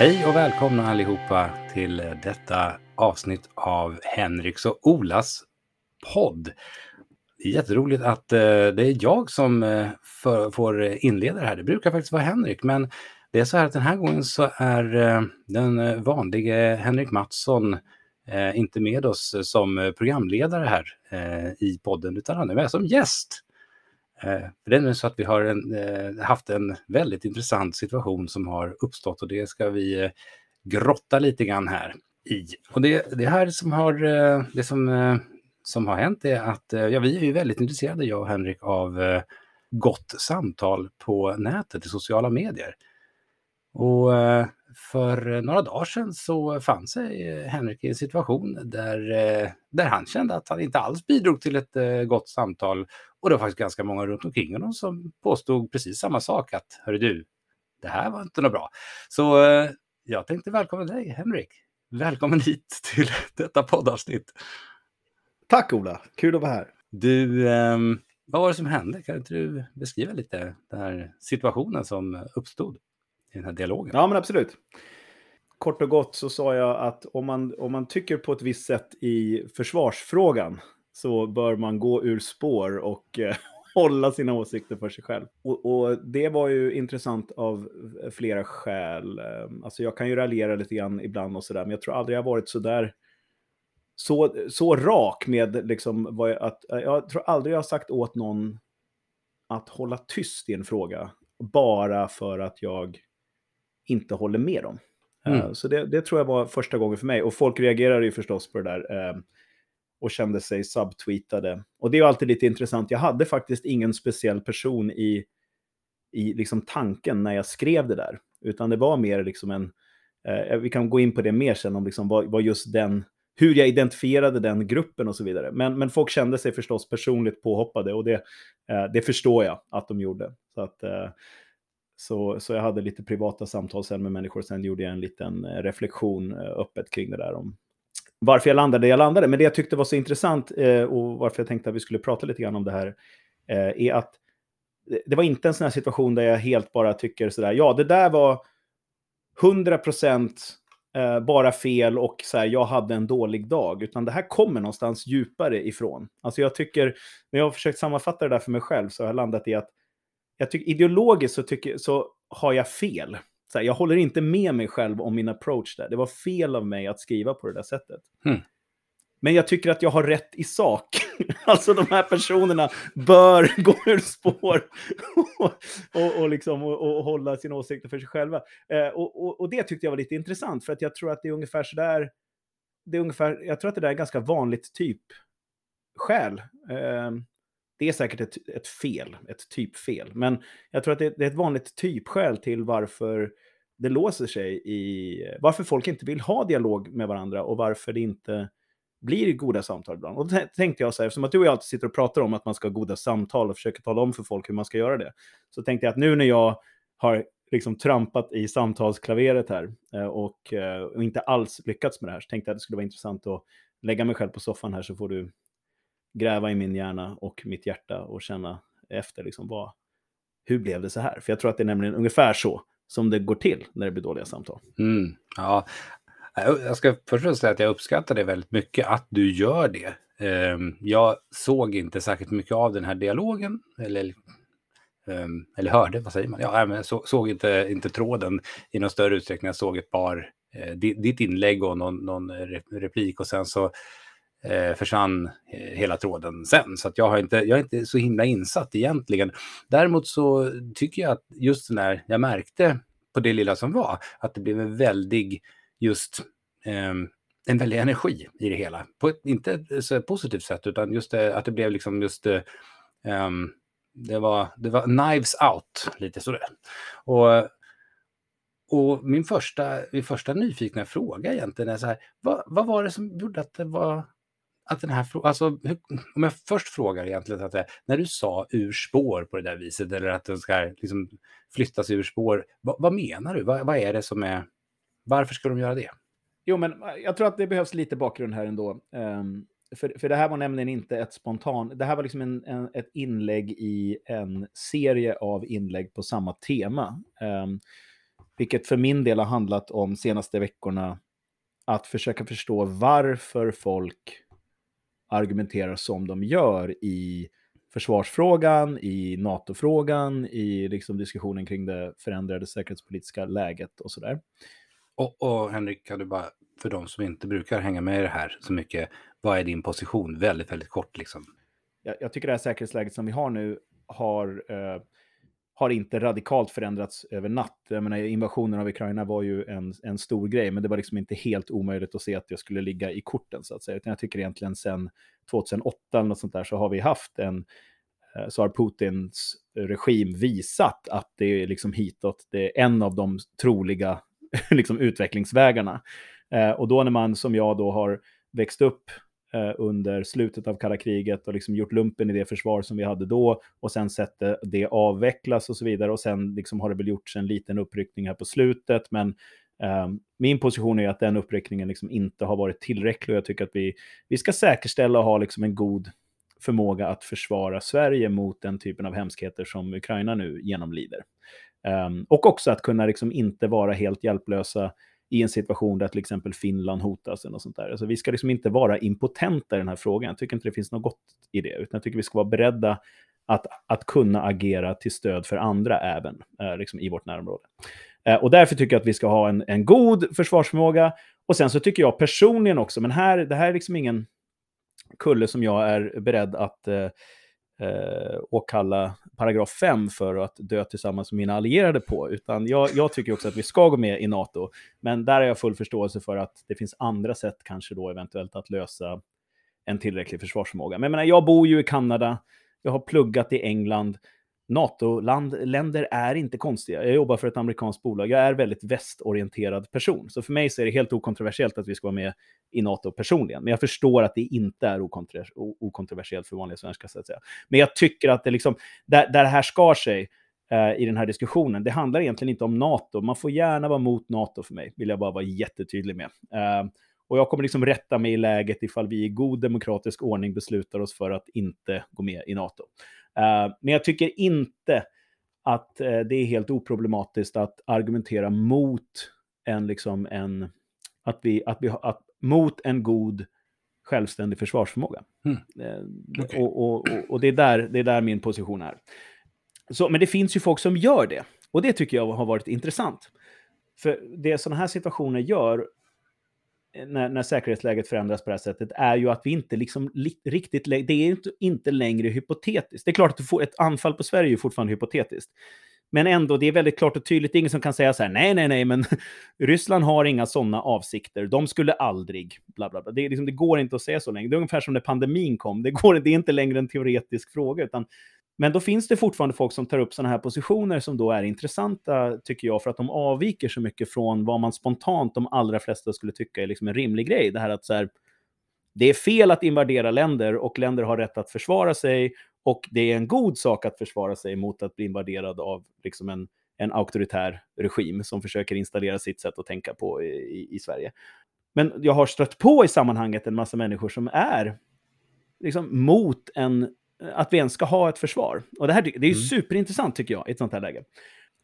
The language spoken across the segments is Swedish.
Hej och välkomna allihopa till detta avsnitt av Henriks och Olas podd. Det är jätteroligt att eh, det är jag som eh, för, får inleda det här. Det brukar faktiskt vara Henrik, men det är så här att den här gången så är eh, den vanlige Henrik Mattsson inte med oss som programledare här i podden, utan han är med som gäst. Eh, för det är nu så att vi har en, eh, haft en väldigt intressant situation som har uppstått och det ska vi eh, grotta lite grann här i. Och det, det här som har, det som, som har hänt är att ja, vi är ju väldigt intresserade, jag och Henrik, av gott samtal på nätet, i sociala medier. Och för några dagar sedan så fann sig Henrik i en situation där, där han kände att han inte alls bidrog till ett gott samtal och det var faktiskt ganska många runt omkring honom som påstod precis samma sak, att hörru du, det här var inte något bra. Så eh, jag tänkte välkomna dig, Henrik. Välkommen hit till detta poddavsnitt. Tack Ola, kul att vara här. Du, eh, vad var det som hände? Kan inte du beskriva lite den här situationen som uppstod i den här dialogen? Ja, men absolut. Kort och gott så sa jag att om man, om man tycker på ett visst sätt i försvarsfrågan så bör man gå ur spår och eh, hålla sina åsikter för sig själv. Och, och, det var ju intressant av flera skäl. Ehm, alltså jag kan ju raljera lite grann ibland och sådär, men jag tror aldrig jag varit så där så, så rak med liksom vad jag, att, jag tror aldrig jag har sagt åt någon att hålla tyst i en fråga bara för att jag inte håller med dem. Mm. Så det, det, tror jag var första gången för mig. Och folk reagerade ju förstås på det där. Och kände sig subtweetade. Och det är ju alltid lite intressant. Jag hade faktiskt ingen speciell person i, i liksom tanken när jag skrev det där, utan det var mer liksom en, eh, eh, vi kan gå in på det mer sen om liksom vad, vad just den, hur jag identifierade den gruppen och så vidare. Men, men folk kände sig förstås personligt påhoppade och det, eh, det förstår jag att de gjorde. Så, att, eh, så, så jag hade lite privata samtal sen med människor, sen gjorde jag en liten eh, reflektion eh, öppet kring det där om varför jag landade där jag landade. Men det jag tyckte var så intressant eh, och varför jag tänkte att vi skulle prata lite grann om det här eh, är att det var inte en sån här situation där jag helt bara tycker sådär, ja det där var 100 procent eh, bara fel och så här, jag hade en dålig dag, utan det här kommer någonstans djupare ifrån. Alltså jag tycker, när jag har försökt sammanfatta det där för mig själv så har jag landat i att jag tycker ideologiskt så, tycker, så har jag fel här, jag håller inte med mig själv om min approach där. Det var fel av mig att skriva på det där sättet. Mm. Men jag tycker att jag har rätt i sak. alltså de här personerna bör gå ur spår och, och, och, liksom, och, hålla sina åsikter för sig själva. Eh, och, det tyckte jag var lite intressant, för att jag tror att det är ungefär sådär, det är ungefär, jag tror att det där är ganska vanligt typ skäl. Eh, det är säkert ett, ett fel, ett typfel. Men jag tror att det, det, är ett vanligt typskäl till varför det låser sig i... Varför folk inte vill ha dialog med varandra och varför det inte blir goda samtal ibland. Och då tänkte jag så här, eftersom att du och jag alltid sitter och pratar om att man ska ha goda samtal och försöker tala om för folk hur man ska göra det. Så tänkte jag att nu när jag har liksom trampat i samtalsklaveret här eh, och, eh, och inte alls lyckats med det här, så tänkte jag att det skulle vara intressant att lägga mig själv på soffan här så får du gräva i min hjärna och mitt hjärta och känna efter liksom vad, hur blev det så här? För jag tror att det är nämligen ungefär så som det går till när det blir dåliga samtal. Mm, ja, äh, jag ska först säga att jag uppskattar det väldigt mycket att du gör det. Ehm, jag såg inte särskilt mycket av den här dialogen, eller, ehm, eller hörde, vad säger man? Ja, jag såg inte, inte tråden i någon större utsträckning. Jag såg ett par, eh, ditt inlägg och någon, någon replik och sen så eh, försvann eh, hela tråden sen. Så att jag, har inte, jag är inte så himla insatt egentligen. Däremot så tycker jag att just när jag märkte på det lilla som var, att det blev en väldig, just eh, en väldig energi i det hela. På ett, inte så positivt sätt, utan just det, att det blev liksom just eh, ehm, det var, det var knives out, lite sådär. Och, och min första, min första nyfikna fråga egentligen är så här, vad, vad var det som gjorde att det var att den här frågan, alltså, om jag först frågar egentligen, att eh, när du sa ur spår på det där viset, eller att den ska liksom flyttas ur spår, vad, vad menar du? Vad, vad, är det som är, varför ska de göra det? Jo, men eh, jag tror att det behövs lite bakgrund här ändå. Um, för, för det här var nämligen inte ett spontan, det här var liksom en, en, ett inlägg i en serie av inlägg på samma tema. Um, vilket för min del har handlat om senaste veckorna att försöka förstå varför folk argumenterar som de gör i försvarsfrågan, i NATO-frågan, i liksom diskussionen kring det förändrade säkerhetspolitiska läget och sådär. Och, och Henrik, kan du bara, för de som inte brukar hänga med i det här så mycket, vad är din position? Väldigt, väldigt kort liksom. Jag, jag tycker det här säkerhetsläget som vi har nu har, eh, har inte radikalt förändrats över natt. Jag menar, invasionen av Ukraina var ju en, en stor grej, men det var liksom inte helt omöjligt att se att det skulle ligga i korten, så att säga. Utan jag tycker egentligen sen 2008 eller något sånt där så har vi haft en, eh, så har Putins regim visat att det är liksom hitåt, det är en av de troliga liksom, utvecklingsvägarna. Eh, och då när man som jag då har växt upp Eh, under slutet av kalla kriget och liksom gjort lumpen i det försvar som vi hade då och sen sett det, avvecklas och så vidare och sen liksom har det väl gjorts en liten uppryckning här på slutet men eh, min position är att den uppryckningen liksom inte har varit tillräcklig och jag tycker att vi, vi ska säkerställa och ha liksom en god förmåga att försvara Sverige mot den typen av hemskheter som Ukraina nu genomlider. Eh, och också att kunna liksom inte vara helt hjälplösa i en situation där till exempel Finland hotas. Och sånt där. Alltså vi ska liksom inte vara impotenta i den här frågan. Jag tycker inte det finns något gott i det, utan jag tycker vi ska vara beredda att, att kunna agera till stöd för andra även eh, liksom i vårt närområde. Eh, och därför tycker jag att vi ska ha en, en god försvarsförmåga. Och sen så tycker jag personligen också, men här, det här är liksom ingen kulle som jag är beredd att eh, eh, åkalla paragraf 5 för att dö tillsammans med mina allierade på, utan jag, jag, tycker också att vi ska gå med i NATO. Men där har jag full förståelse för att det finns andra sätt kanske då eventuellt att lösa en tillräcklig försvarsförmåga. Men jag, menar, jag bor ju i Kanada, jag har pluggat i England, NATO-länder är inte konstiga. Jag jobbar för ett amerikanskt bolag. Jag är väldigt västorienterad person. Så för mig så är det helt okontroversiellt att vi ska vara med i NATO personligen. Men jag förstår att det inte är okontroversiellt för vanliga svenskar, så att säga. Men jag tycker att det liksom, där, där det här skar sig eh, i den här diskussionen, det handlar egentligen inte om NATO. Man får gärna vara mot NATO för mig, vill jag bara vara jättetydlig med. Eh, och jag kommer liksom rätta mig i läget ifall vi i god demokratisk ordning beslutar oss för att inte gå med i NATO. Uh, men jag tycker inte att uh, det är helt oproblematiskt att argumentera mot en, liksom en, att vi, att vi, att, mot en god självständig försvarsförmåga. Mm. Uh, okay. och, och, och, och, det, är där, det är där min position är. Så, men det finns ju folk som gör det. Och det tycker jag har varit intressant. För det sådana här situationer gör Eh, när, när säkerhetsläget förändras på det här sättet är ju att vi inte liksom li, riktigt, det är inte, inte längre hypotetiskt. Det är klart att du får ett anfall på Sverige är fortfarande hypotetiskt. Men ändå, det är väldigt klart och tydligt. Det är ingen som kan säga så här, nej, nej, nej, men Ryssland har inga sådana avsikter. De skulle aldrig, bla, bla, bla. Det, liksom, det går inte att säga så länge. Det är ungefär som när pandemin kom. Det, går, det är inte längre en teoretisk fråga, utan men då finns det fortfarande folk som tar upp sådana här positioner som då är intressanta, tycker jag, för att de avviker så mycket från vad man spontant de allra flesta skulle tycka är liksom en rimlig grej. Det här att så här, det är fel att invadera länder och länder har rätt att försvara sig och det är en god sak att försvara sig mot att bli invaderad av liksom en, en auktoritär regim som försöker installera sitt sätt att tänka på i, i Sverige. Men jag har stött på i sammanhanget en massa människor som är liksom mot en att vi ens ska ha ett försvar. Och det här det är ju mm. superintressant tycker jag i ett sånt här läge.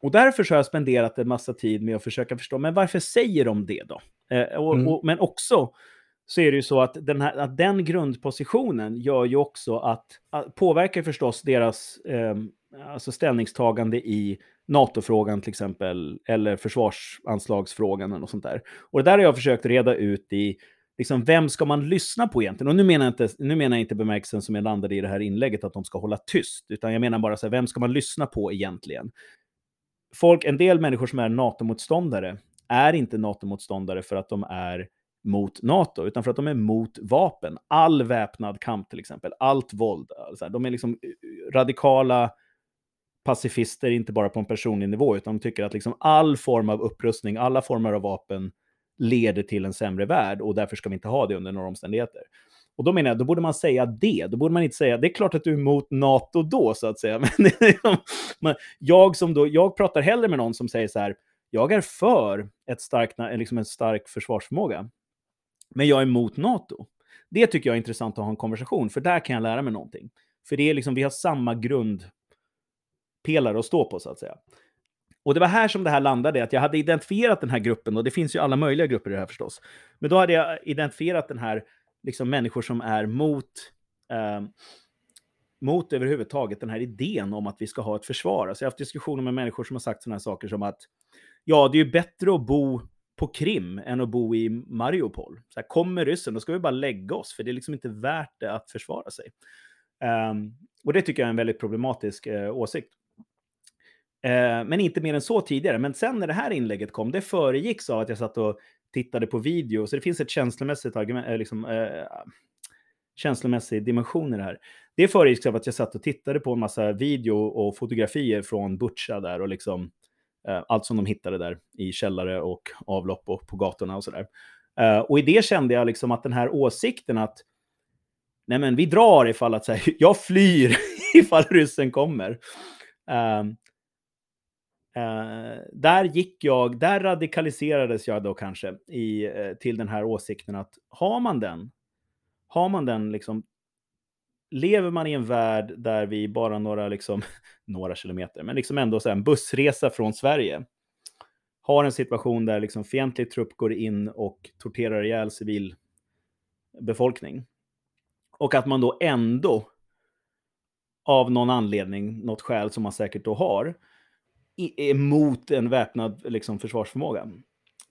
Och därför så har jag spenderat en massa tid med att försöka förstå, men varför säger de det då? Eh, och, mm. och, men också så är det ju så att den, här, att den grundpositionen gör ju också att, att påverkar förstås deras eh, alltså ställningstagande i NATO-frågan till exempel, eller försvarsanslagsfrågan eller något sånt där. Och det där har jag försökt reda ut i liksom, vem ska man lyssna på egentligen? Och nu menar jag inte, nu menar jag inte bemärkelsen som jag landade i det här inlägget, att de ska hålla tyst, utan jag menar bara så här, vem ska man lyssna på egentligen? Folk, en del människor som är NATO-motståndare är inte NATO-motståndare för att de är mot NATO, utan för att de är mot vapen. All väpnad kamp till exempel, allt våld. Alltså, de är liksom eh, radikala pacifister, inte bara på en personlig nivå, utan de tycker att liksom all form av upprustning, alla former av vapen leder till en sämre värld och därför ska vi inte ha det under några omständigheter. Och då menar jag, då borde man säga det. Då borde man inte säga, det är klart att du är emot NATO då, så att säga. Liksom, men jag, som då, jag pratar hellre med någon som säger så här, jag är för ett starkt, liksom en stark försvarsförmåga, men jag är emot NATO. Det tycker jag är intressant att ha en konversation, för där kan jag lära mig någonting. För det är liksom, vi har samma grundpelare att stå på, så att säga. Och det var här som det här landade, att jag hade identifierat den här gruppen, och det finns ju alla möjliga grupper i det här förstås. Men då hade jag identifierat den här, liksom människor som är mot, eh, mot överhuvudtaget den här idén om att vi ska ha ett försvar. Alltså jag har haft diskussioner med människor som har sagt sådana här saker som att ja, det är ju bättre att bo på Krim än att bo i Mariupol. Så här, kommer ryssen, då ska vi bara lägga oss, för det är liksom inte värt det att försvara sig. Um, och det tycker jag är en väldigt problematisk eh, åsikt. Eh, men inte mer än så tidigare. Men sen när det här inlägget kom, det föregicks av att jag satt och tittade på video, så det finns ett känslomässigt argument, eh, liksom, eh, känslomässig dimension i det här. Det föregicks av att jag satt och tittade på en massa video och fotografier från Butcha där och liksom eh, allt som de hittade där i källare och avlopp och på gatorna och sådär. och i det kände jag liksom att den här åsikten att nej men vi drar ifall att så här, jag flyr ifall ryssen kommer. Uh, Eh, där gick jag, där radikaliserades jag då kanske i, eh, till den här åsikten att har man den, har man den liksom, lever man i en värld där vi bara några, liksom, några kilometer, men liksom ändå så här, en bussresa från Sverige, har en situation där liksom fientlig trupp går in och torterar ihjäl civil befolkning och att man då ändå, av någon anledning, något skäl som man säkert då har, emot en väpnad liksom, försvarsförmåga.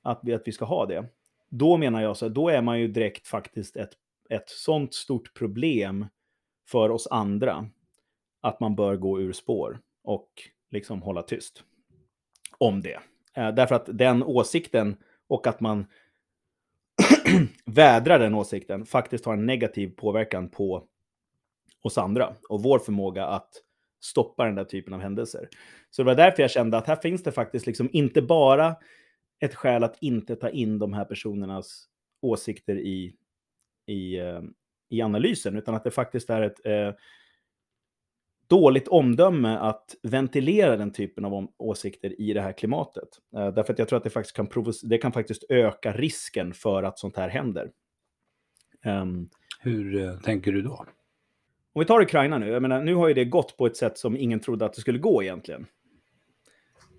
Att vi, att vi ska ha det. Då menar jag så här, då är man ju direkt faktiskt ett, ett sånt stort problem för oss andra att man bör gå ur spår och liksom hålla tyst om det. Eh, därför att den åsikten och att man vädrar den åsikten faktiskt har en negativ påverkan på oss andra och vår förmåga att stoppa den där typen av händelser. Så det var därför jag kände att här finns det faktiskt liksom inte bara ett skäl att inte ta in de här personernas åsikter i, i, eh, i analysen, utan att det faktiskt är ett eh, dåligt omdöme att ventilera den typen av åsikter i det här klimatet. Eh, därför att jag tror att det faktiskt kan, det kan faktiskt öka risken för att sånt här händer. Um, Hur eh, tänker du då? Om vi tar Ukraina nu, jag menar, nu har ju det gått på ett sätt som ingen trodde att det skulle gå egentligen.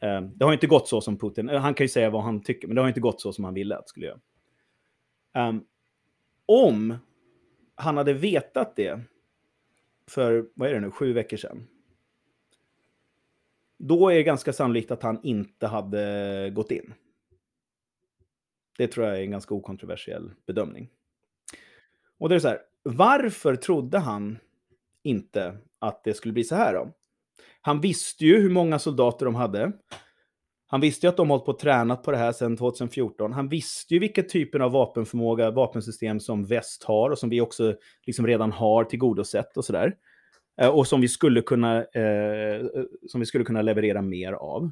Eh, det har inte gått så som Putin, eh, han kan ju säga vad han tycker, men det har inte gått så som han ville att det skulle göra. Ehm, om han hade vetat det för, vad är det nu, sju veckor sedan. Då är det ganska sannolikt att han inte hade gått in. Det tror jag är en ganska okontroversiell bedömning. Och det är så här, varför trodde han inte att det skulle bli så här då? Han visste ju hur många soldater de hade. Han visste ju att de hållit på och tränat på det här sedan 2014. Han visste ju vilka typen av vapenförmåga, vapensystem som väst har och som vi också liksom redan har tillgodosett och sådär. Eh, och som vi, skulle kunna, eh, eh, som vi skulle kunna leverera mer av.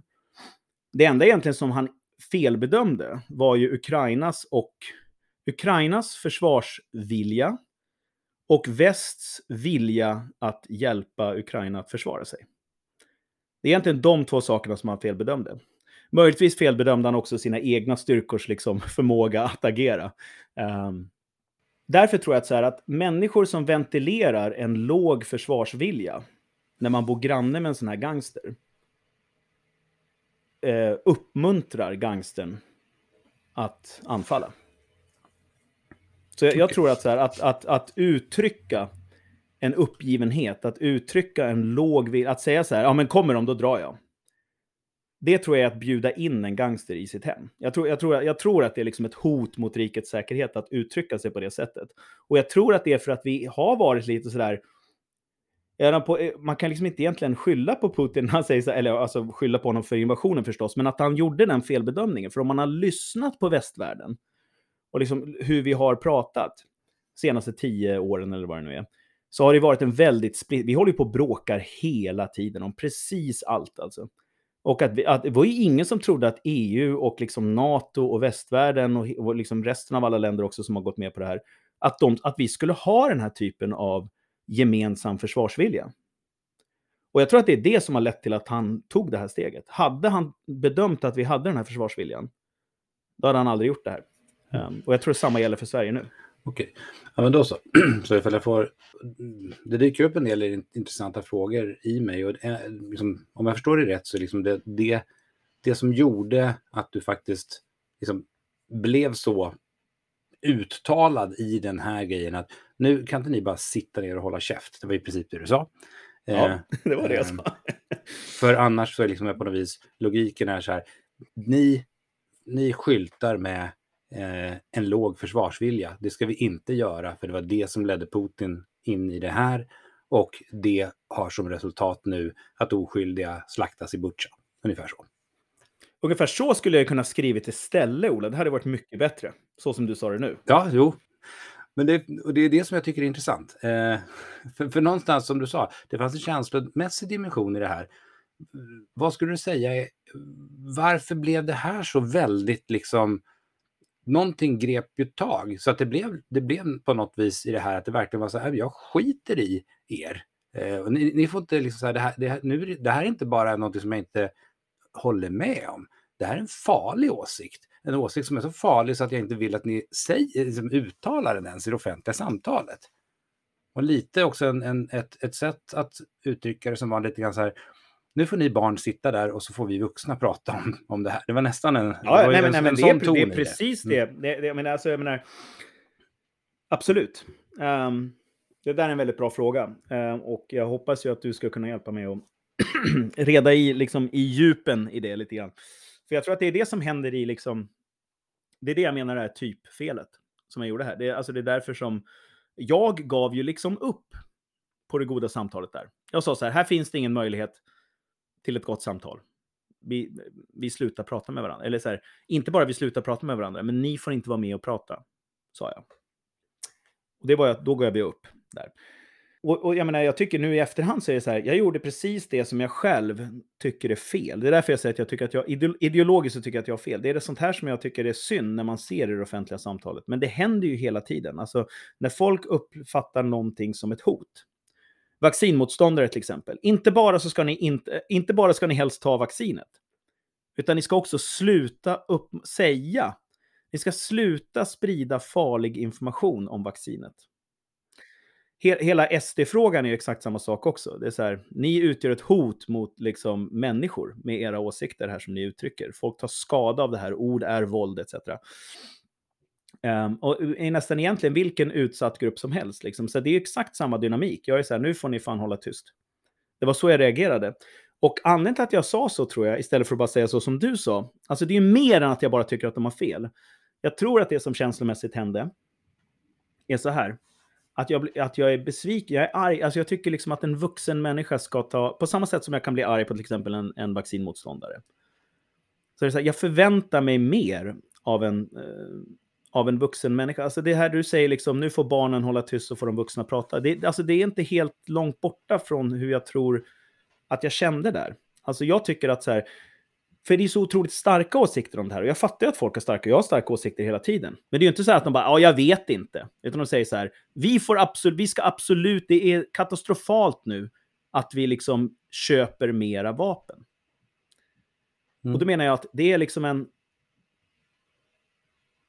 Det enda egentligen som han felbedömde var ju Ukrainas och Ukrainas försvarsvilja och västs vilja att hjälpa Ukraina att försvara sig. Det är egentligen de två sakerna som han felbedömde. Möjligtvis felbedömde han också sina egna styrkors liksom, förmåga att agera. Um, därför tror jag att, så här, att människor som ventilerar en låg försvarsvilja när man bor granne med en sån här gangster eh, uppmuntrar gangstern att anfalla. Så jag, jag tror att, så här, att, att, att uttrycka en uppgivenhet, att uttrycka en låg vilja, att säga så här, ja men kommer de, då drar jag det tror jag är att bjuda in en gangster i sitt hem. Jag tror, jag tror, jag tror att det är liksom ett hot mot rikets säkerhet att uttrycka sig på det sättet. Och jag tror att det är för att vi har varit lite sådär... Man kan liksom inte egentligen skylla på Putin, han säger så, eller alltså skylla på honom för invasionen förstås, men att han gjorde den felbedömningen. För om man har lyssnat på västvärlden och liksom hur vi har pratat senaste tio åren eller vad det nu är, så har det varit en väldigt split. Vi håller ju på och bråkar hela tiden om precis allt alltså. Och att, vi, att det var ju ingen som trodde att EU och liksom NATO och västvärlden och, och liksom resten av alla länder också som har gått med på det här, att, de, att vi skulle ha den här typen av gemensam försvarsvilja. Och jag tror att det är det som har lett till att han tog det här steget. Hade han bedömt att vi hade den här försvarsviljan, då hade han aldrig gjort det här. Um, och jag tror samma gäller för Sverige nu. Okej, ja, men då så. så ifall jag får... Det dyker upp en del intressanta frågor i mig och liksom, om jag förstår det rätt så liksom det, det det som gjorde att du faktiskt liksom blev så uttalad i den här grejen att nu kan inte ni bara sitta ner och hålla käft. Det var i princip det du sa. Ja, eh, det var det jag sa. för annars så är liksom på något vis logiken är så här. Ni, ni skyltar med eh, en låg försvarsvilja. Det ska vi inte göra, för det var det som ledde Putin in i det här. Och det har som resultat nu att oskyldiga slaktas i Butja. Ungefär så. Ungefär så skulle jag kunna skrivit istället, Ola. Det hade varit mycket bättre. Så som du sa det nu. Ja, jo. Men det, och det är det som jag tycker är intressant. Eh, för, för någonstans, som du sa, det fanns en känslomässig dimension i det här. Vad skulle du säga, varför blev det här så väldigt liksom någonting grep ju tag så att det blev, det blev på något vis i det här att det verkligen var så här, jag skiter i er. Eh, och ni, ni, får inte liksom så här, det här, det här, nu, det här är inte bara något som jag inte håller med om. Det här är en farlig åsikt. En åsikt som är så farlig så att jag inte vill att ni säger, eh, liksom uttalar den ens i det offentliga samtalet. Och lite också en, en, ett, ett sätt att uttrycka det som var lite grann så här, nu får ni barn sitta där och så får vi vuxna prata om, om det här. Det var nästan en... Ja, nej, men, nej, men det, är, det är precis det. Mm. det, det jag menar, alltså, jag menar, absolut. Um, det där är en väldigt bra fråga. Um, och jag hoppas ju att du ska kunna hjälpa mig att reda i, liksom, i djupen i det lite grann. För jag tror att det är det som händer i, liksom, det är det jag menar är typfelet som jag gjorde här. Det alltså, det är därför som jag gav ju liksom upp på det goda samtalet där. Jag sa så här, här finns det ingen möjlighet till ett gott samtal. Vi, vi slutar prata med varandra. Eller så här, inte bara vi slutar prata med varandra, men ni får inte vara med och prata, sa jag. Och det var jag, då gav jag upp där. Och, och, jag menar, jag tycker nu i efterhand så är det så här, jag gjorde precis det som jag själv tycker är fel. Det är därför jag säger att jag tycker att jag, ideologiskt så tycker jag att jag har fel. Det är det sånt här som jag tycker är synd när man ser i det offentliga samtalet. Men det händer ju hela tiden. Alltså, när folk uppfattar någonting som ett hot, vaccinmotståndare till exempel. Inte bara, så ska ni inte, inte bara ska ni helst ta vaccinet, utan ni ska också sluta upp, säga, ni ska sluta sprida farlig information om vaccinet. Hela SD-frågan är exakt samma sak också. Det är så här, ni utgör ett hot mot liksom, människor med era åsikter här som ni uttrycker. Folk tar skada av det här, ord är våld etc. Um, och är nästan egentligen vilken utsatt grupp som helst. Liksom. Så det är exakt samma dynamik. Jag är så här, nu får ni fan hålla tyst. Det var så jag reagerade. Och anledningen till att jag sa så, tror jag, istället för att bara säga så som du sa, alltså det är ju mer än att jag bara tycker att de har fel. Jag tror att det som känslomässigt hände är så här, att jag, att jag är besviken, jag är arg, alltså jag tycker liksom att en vuxen människa ska ta, på samma sätt som jag kan bli arg på till exempel en, en vaccinmotståndare. Så det är så här, jag förväntar mig mer av en, eh, av en vuxen människa. Alltså det här du säger, liksom, nu får barnen hålla tyst och får de vuxna prata. Det, alltså det är inte helt långt borta från hur jag tror att jag kände där. Alltså jag tycker att så här, för det är så otroligt starka åsikter om det här. Och jag fattar ju att folk har starka, jag har starka åsikter hela tiden. Men det är ju inte så att de bara, ja, jag vet inte. Utan de säger så här, vi får absolut, vi ska absolut, det är katastrofalt nu att vi liksom köper mera vapen. Mm. Och då menar jag att det är liksom en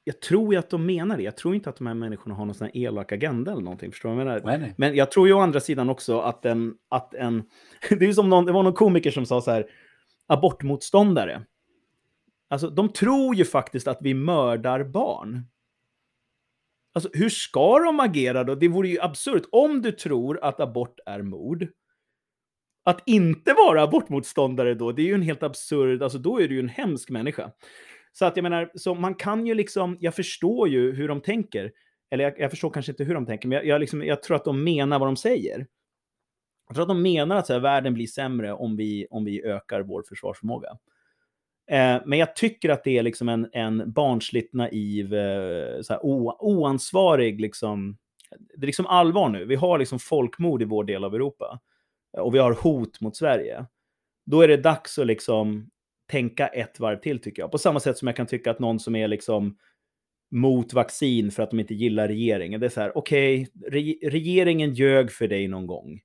jag tror ju att de menar det. Jag tror inte att de här människorna har någon sån här elak agenda eller någonting. Förstår du vad jag menar? Nej. Men jag tror ju å andra sidan också att en... Att en det, är som någon, det var någon komiker som sa så här, abortmotståndare. Alltså, de tror ju faktiskt att vi mördar barn. Alltså, hur ska de agera då? Det vore ju absurt. Om du tror att abort är mord, att inte vara abortmotståndare då, det är ju en helt absurd, alltså då är du ju en hemsk människa. Så att jag menar, så man kan ju liksom, jag förstår ju hur de tänker. Eller jag, jag förstår kanske inte hur de tänker, men jag, jag, liksom, jag, tror att de menar vad de säger. Jag tror att de menar att så här, världen blir sämre om vi, om vi ökar vår försvarsförmåga. Eh, men jag tycker att det är liksom en, en barnsligt naiv, eh, så här, o, oansvarig, liksom, det är liksom allvar nu. Vi har liksom folkmord i vår del av Europa. Eh, och vi har hot mot Sverige. Då är det dags att liksom tänka ett varv till tycker jag. På samma sätt som jag kan tycka att någon som är liksom mot vaccin för att de inte gillar regeringen. Det är så här, okej, okay, re regeringen ljög för dig någon gång.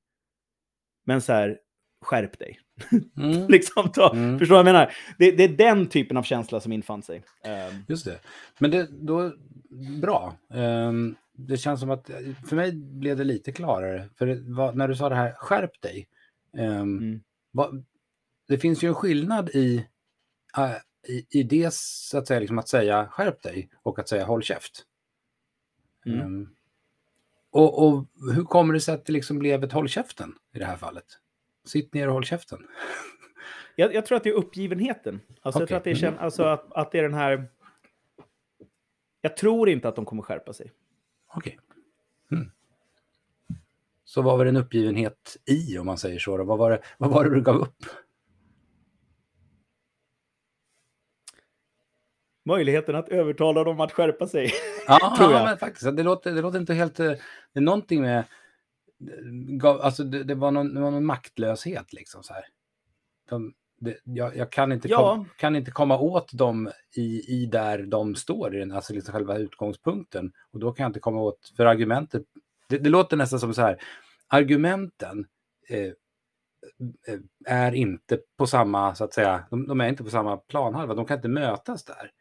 Men så här, skärp dig. Mm. liksom, ta, mm. Förstår du vad jag menar? Det, det, är den typen av känsla som infann sig. Um. Just det. Men det, då, bra. Um, det känns som att, för mig blev det lite klarare. För det var, när du sa det här, skärp dig. Um, mm. vad, det finns ju en skillnad i äh, i, i det så att säga, liksom att säga skärp dig och att säga håll käft. Mm. Um, och, och hur kommer det sig att det liksom blev ett håll käften i det här fallet? Sitt ner och håll käften. Jag, jag tror att det är uppgivenheten. Alltså, Jag Okej. tror att det, är, Mm. alltså att, att det är den här... Jag tror inte att de kommer skärpa sig. Okej. Mm. Så vad var det en uppgivenhet i, om man säger så? Då? Vad, var det, vad var det du gav upp? Möjligheten att övertala dem att skärpa sig. Ja, Tror jag. men faktiskt. Det låter, det låter inte helt... eh, Det är någonting med... gav- Alltså det, det, var någon, det var någon maktlöshet liksom så här. De, det, jag, jag kan, inte Ja. kom, kan inte komma åt dem i, i där de står, i den, alltså liksom själva utgångspunkten. Och då kan jag inte komma åt, för argumentet, det, det låter nästan som så här, argumenten eh, eh, är inte på samma, så att säga, de, de är inte på samma planhalva, de kan inte mötas där.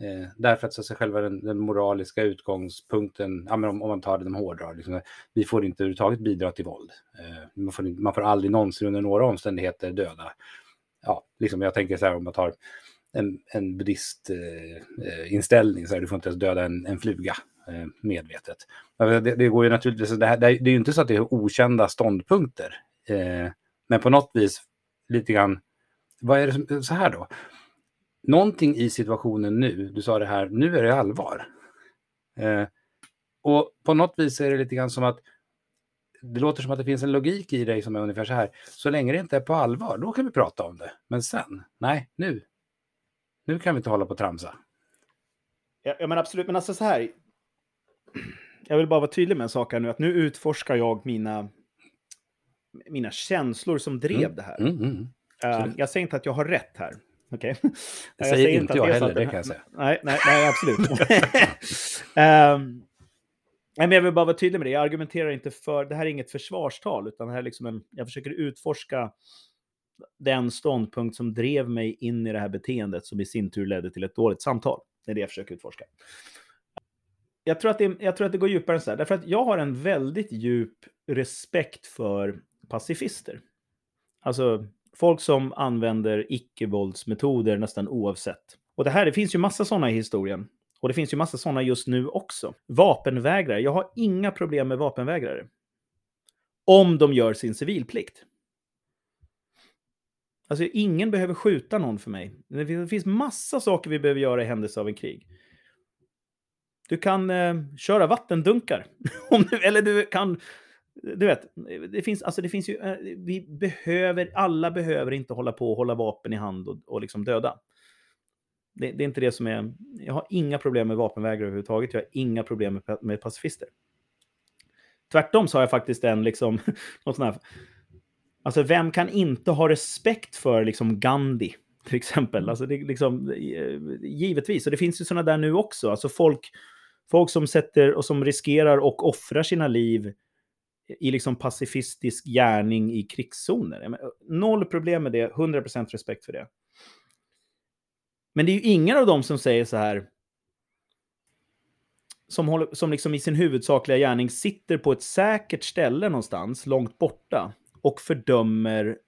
Eh, därför att så så själva den, den moraliska utgångspunkten, ja, men om, om man tar det de hårdrar, liksom, vi får inte överhuvudtaget bidra till våld. Eh, man, får, inte- man får aldrig någonsin under några omständigheter döda. Ja, liksom, jag tänker så här om man tar en, en buddhistinställning, eh, eh så här, du får inte ens döda en, en fluga eh, medvetet. Det, det går ju naturligtvis, det, här, det är det är ju inte så att det är okända ståndpunkter, eh, men på något vis lite grann, vad är det som, så här då? Någonting i situationen nu, du sa det här, nu är det allvar. Eh, och på något vis är det lite grann som att det låter som att det finns en logik i dig som är ungefär så här. Så länge det inte är på allvar, då kan vi prata om det. Men sen, nej, nu. Nu kan vi inte hålla på och tramsa. Ja, ja, men absolut. Men alltså så här. Jag vill bara vara tydlig med en sak här nu. Att nu utforskar jag mina, mina känslor som drev det här. Mm, mm. Absolut. jag säger inte att jag har rätt här. Okej? Det säger inte att jag så heller, det kan jag säga. Nej, nej, nej absolut. Nej, men jag vill bara vara tydlig med det. Jag argumenterar inte för... Det här är inget försvarstal, utan det här är liksom en... Jag försöker utforska den ståndpunkt som drev mig in i det här beteendet som i sin tur ledde till ett dåligt samtal. Det är det jag försöker utforska. Jag tror, att det, jag tror att det går djupare än så här, därför att jag har en väldigt djup respekt för pacifister. Alltså folk som använder icke-våldsmetoder nästan oavsett. Och det här, det finns ju massa sådana i historien. Och det finns ju massa sådana just nu också. Vapenvägrare. Jag har inga problem med vapenvägrare. Om de gör sin civilplikt. Alltså ingen behöver skjuta någon för mig. Det finns, massa saker vi behöver göra i händelse av en krig. Du kan eh, köra vattendunkar. Om du, eller du kan... Du vet, det finns, alltså det finns ju... Eh, vi behöver, alla behöver inte hålla på och hålla vapen i hand och, och liksom döda. Det, det är inte det som är... Jag har inga problem med vapenvägrare överhuvudtaget. Jag har inga problem med, med pacifister. Tvärtom så har jag faktiskt en liksom... Något sån här, alltså vem kan inte ha respekt för liksom Gandhi? Till exempel. Alltså det, är liksom, eh, givetvis. Och det finns ju sådana där nu också. Alltså folk, folk som sätter och som riskerar och offrar sina liv i liksom pacifistisk gärning i krigszoner. Noll problem med det, 100% respekt för det. Men det är ju ingen av dem som säger så här, som, håller, som liksom i sin huvudsakliga gärning sitter på ett säkert ställe någonstans, långt borta, och fördömer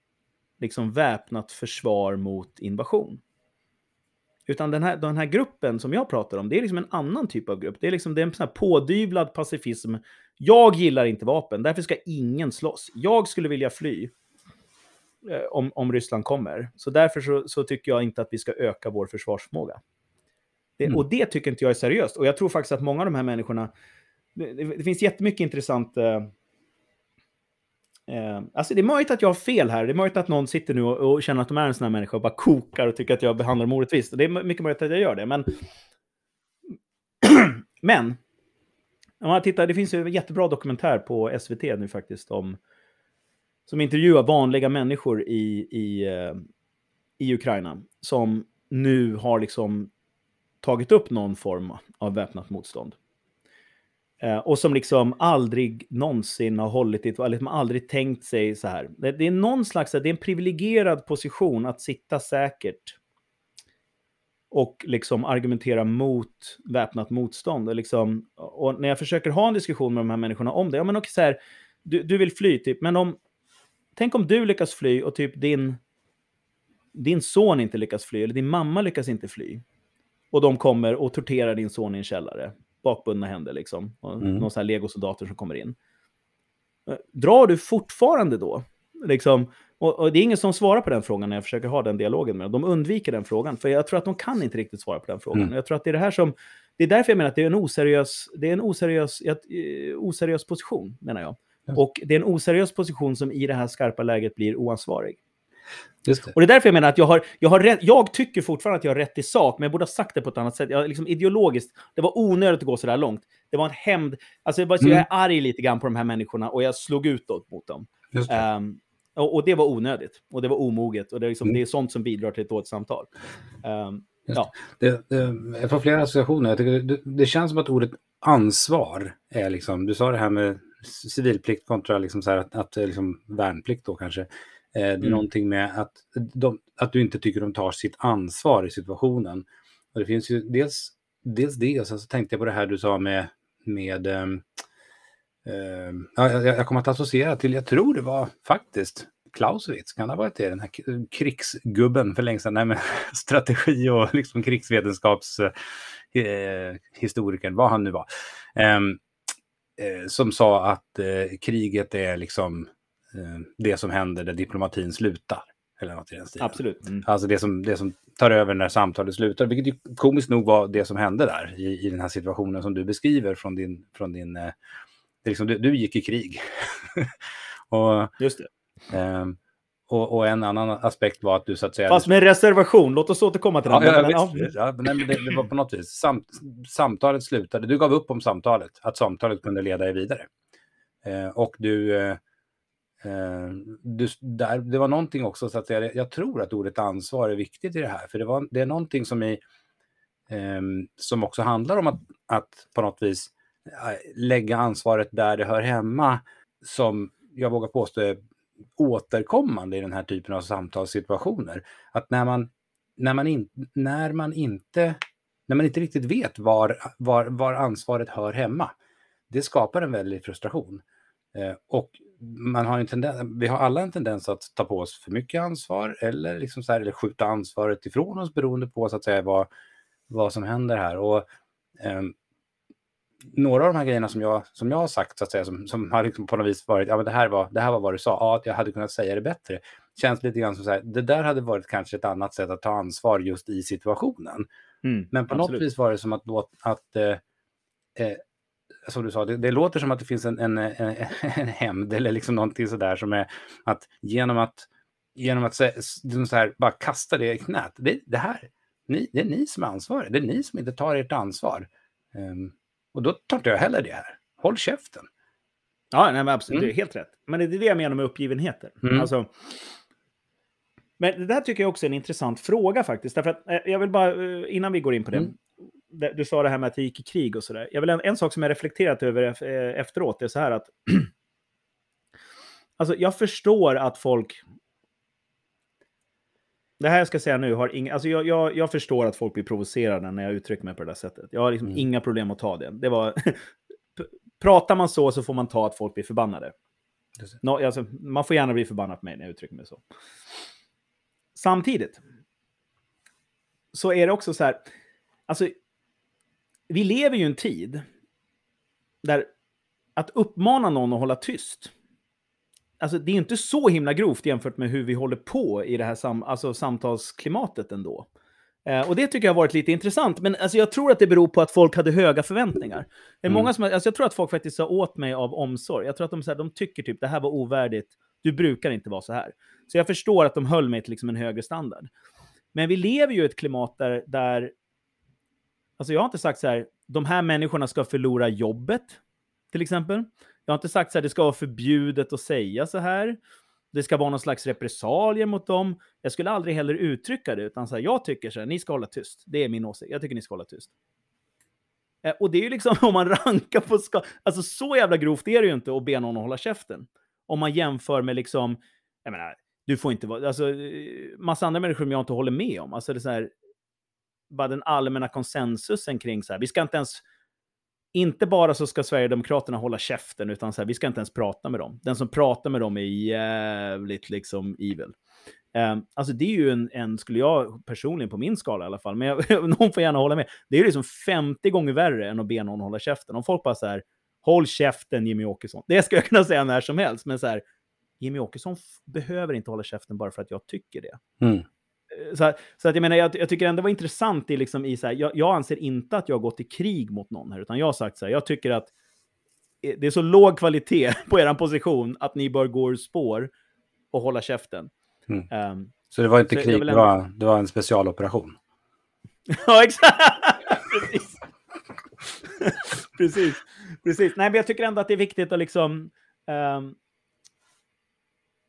liksom väpnat försvar mot invasion. Utan den här, den här gruppen som jag pratar om, det är liksom en annan typ av grupp. Det är, liksom, det är en sån här pådyvlad pacifism. Jag gillar inte vapen, därför ska ingen slåss. Jag skulle vilja fly eh, om, om Ryssland kommer. Så därför så, så tycker jag inte att vi ska öka vår försvarsförmåga. Det, Mm. Och det tycker inte jag är seriöst. Och jag tror faktiskt att många av de här människorna... Det, det, finns jättemycket intressant... Eh, eh, alltså det är möjligt att jag har fel här. Det är möjligt att någon sitter nu och, och känner att de är en sån här människa och bara kokar och tycker att jag behandlar dem orättvist. Och Det är mycket möjligt att jag gör det, men... men... Om man tittar, det finns ju en jättebra dokumentär på SVT nu faktiskt om... Som intervjuar vanliga människor i, i, eh, i Ukraina. Som nu har liksom tagit upp någon form av väpnat motstånd. Eh, och som liksom aldrig någonsin har hållit i ett, eller liksom aldrig tänkt sig så här. Det, det är någon slags, det är en privilegierad position att sitta säkert och liksom argumentera mot väpnat motstånd. Och, liksom, och när jag försöker ha en diskussion med de här människorna om det, ja men okej, så här, du, du vill fly typ, men om, tänk om du lyckas fly och typ din din son inte lyckas fly, eller din mamma lyckas inte fly, och de kommer och torterar din son i en källare, bakbundna händer liksom, och Mm. någon sån här legosoldater som kommer in. Drar du fortfarande då? Liksom, och, och det är ingen som svarar på den frågan när jag försöker ha den dialogen med dem. De undviker den frågan, för jag tror att de kan inte riktigt svara på den frågan. Mm. Jag tror att det är det här som... Det är därför jag menar att det är en oseriös, det är en oseriös, eh, oseriös position, menar jag. Ja. Och det är en oseriös position som i det här skarpa läget blir oansvarig. Det. Och det är därför jag menar att jag har, jag har rätt, jag tycker fortfarande att jag har rätt i sak, men jag borde ha sagt det på ett annat sätt. Jag, liksom ideologiskt, det var onödigt att gå så där långt. Det var en hämnd. Alltså jag, bara, Mm. jag är arg lite grann på de här människorna och jag slog utåt mot dem. Ehm, och, och det var onödigt. Och det var omoget. Och det är, liksom, Mm. det är sånt som bidrar till ett dåligt samtal. Just ja. Det, det, jag får flera associationer. Tycker det, det känns som att ordet ansvar är liksom, du sa det här med civilplikt kontra liksom så här att, att liksom värnplikt då kanske. Eh, det är Mm. någonting med att, de, att du inte tycker de tar sitt ansvar i situationen. Och det finns ju dels, dels det, och sen så tänkte jag på det här du sa med, med ehm, ja, jag, jag kommer att associera till, jag tror det var faktiskt Clausewitz, kan det ha varit det? Den här krigsgubben för länge sedan, nej men strategi och liksom krigsvetenskaps eh, vad han nu var. Ehm, eh, som sa att eh, kriget är liksom eh, det som händer där diplomatin slutar. Eller något i den stilen. Absolut. Mm. Alltså det som, det som tar över när samtalet slutar, vilket ju komiskt nog var det som hände där i, i den här situationen som du beskriver från din... Från din eh, liksom, du, du gick i krig. och, Just det. ehm, och, och en annan aspekt var att du så att säga... Fast med reservation. Låt oss återkomma till den. Ja, ja, Men- ja. ja, nej, men det, det var på något vis. Sam, samtalet slutade. Du gav upp om samtalet, att samtalet kunde leda dig vidare. Eh, och du... Eh, eh, du där, det var någonting också, så att säga, jag tror att ordet ansvar är viktigt i det här. För det, var, det är någonting som, i, ehm, som också handlar om att, att på något vis eh, Eh, lägga ansvaret där det hör hemma. Som jag vågar påstå är återkommande i den här typen av samtalssituationer. Att när man, när man, in, när man, inte, när man inte riktigt vet var, var, var ansvaret hör hemma, det skapar en väldig frustration. Eh, och man har en tendens, vi har alla en tendens att ta på oss för mycket ansvar eller, liksom så här, eller skjuta ansvaret ifrån oss beroende på så att säga, vad, vad som händer här. Och, eh, några av de här grejerna som jag, som jag har sagt, så att säga, som, som har liksom på något vis varit, ja men det här var, det här var vad du sa, ja, jag hade kunnat säga det bättre. Känns lite grann som så här, det där hade varit kanske ett annat sätt att ta ansvar just i situationen. Mm, Men på absolut. något vis var det som att, att eh, eh, som du sa, det, det låter som att det finns en, en, en, en hämnd eller liksom någonting sådär som är att genom att, genom att så, liksom så här, bara kasta det i knät, det, det här, ni, det är ni som är ansvariga, det är ni som inte tar ert ansvar. Ehm, och då tar inte jag heller det här. Håll käften. Ja, nej, men absolut. Mm. Det är helt rätt. Men det är det jag menar med uppgivenheter. Mm. Alltså, men det där tycker jag också är en intressant fråga faktiskt. Därför att, eh, jag vill bara, eh, innan vi går in på det. Mm. Du sa det här med att det gick i krig och sådär. Jag vill en, en sak som jag reflekterat över eh, efteråt är så här att... alltså, jag förstår att folk... Det här jag ska säga nu har inga... Alltså jag, jag, jag förstår att folk blir provocerade när jag uttrycker mig på det där sättet. Jag har liksom Mm. inga problem att ta det. Det var... Pratar man så så får man ta att folk blir förbannade. No, alltså, man får gärna bli förbannad på mig när jag uttrycker mig så. Samtidigt så är det också så här, alltså, vi lever ju i en tid där att uppmana någon att hålla tyst, alltså det är inte så himla grovt jämfört med hur vi håller på i det här sam, alltså, samtalsklimatet ändå. Eh, och det tycker jag har varit lite intressant, men alltså, jag tror att det beror på att folk hade höga förväntningar. Det är Mm. många som, alltså, jag tror att folk faktiskt sa åt mig av omsorg. Jag tror att de, så här, de tycker typ det här var ovärdigt, du brukar inte vara så här. Så jag förstår att de höll mig till liksom en högre standard. Men vi lever ju i ett klimat där, där alltså jag har inte sagt så här, de här människorna ska förlora jobbet, till exempel. Jag har inte sagt så här, det ska vara förbjudet att säga så här. Det ska vara någon slags repressalier mot dem. Jag skulle aldrig heller uttrycka det, utan så här, jag tycker så här, ni ska hålla tyst. Det är min åsikt. Jag tycker ni ska hålla tyst. Eh, Och det är ju liksom om man rankar på ska... Alltså så jävla grovt är det ju inte att be någon att hålla käften. Om man jämför med liksom, jag menar, du får inte vara, alltså eh, massa andra människor som jag inte håller med om. Alltså det är så här, bara den allmänna konsensusen kring så här, vi ska inte ens, inte bara så ska Sverigedemokraterna hålla käften, utan så här, vi ska inte ens prata med dem. Den som pratar med dem är jävligt liksom evil. Um, alltså det är ju en, en, skulle jag personligen på min skala i alla fall, men jag, någon får gärna hålla med. Det är ju liksom 50 gånger värre än att be någon hålla käften. Om folk bara så här, håll käften Jimmy Åkesson. Det ska jag kunna säga när som helst, men så här, Jimmy Åkesson behöver inte hålla käften bara för att jag tycker det. Mm. Så, så, att jag menar, jag, jag, tycker ändå det var intressant i, liksom, i så här, jag, jag, anser inte att jag har gått i krig mot någon här, utan jag har sagt så här, jag tycker att eh, det är så låg kvalitet på er position att ni bör gå ur spår och hålla käften. Mm. Um, så det var inte krig, ändå... det, var, det var en specialoperation? ja, exakt! Precis. Precis. Precis. Nej, men jag tycker ändå att det är viktigt att liksom um,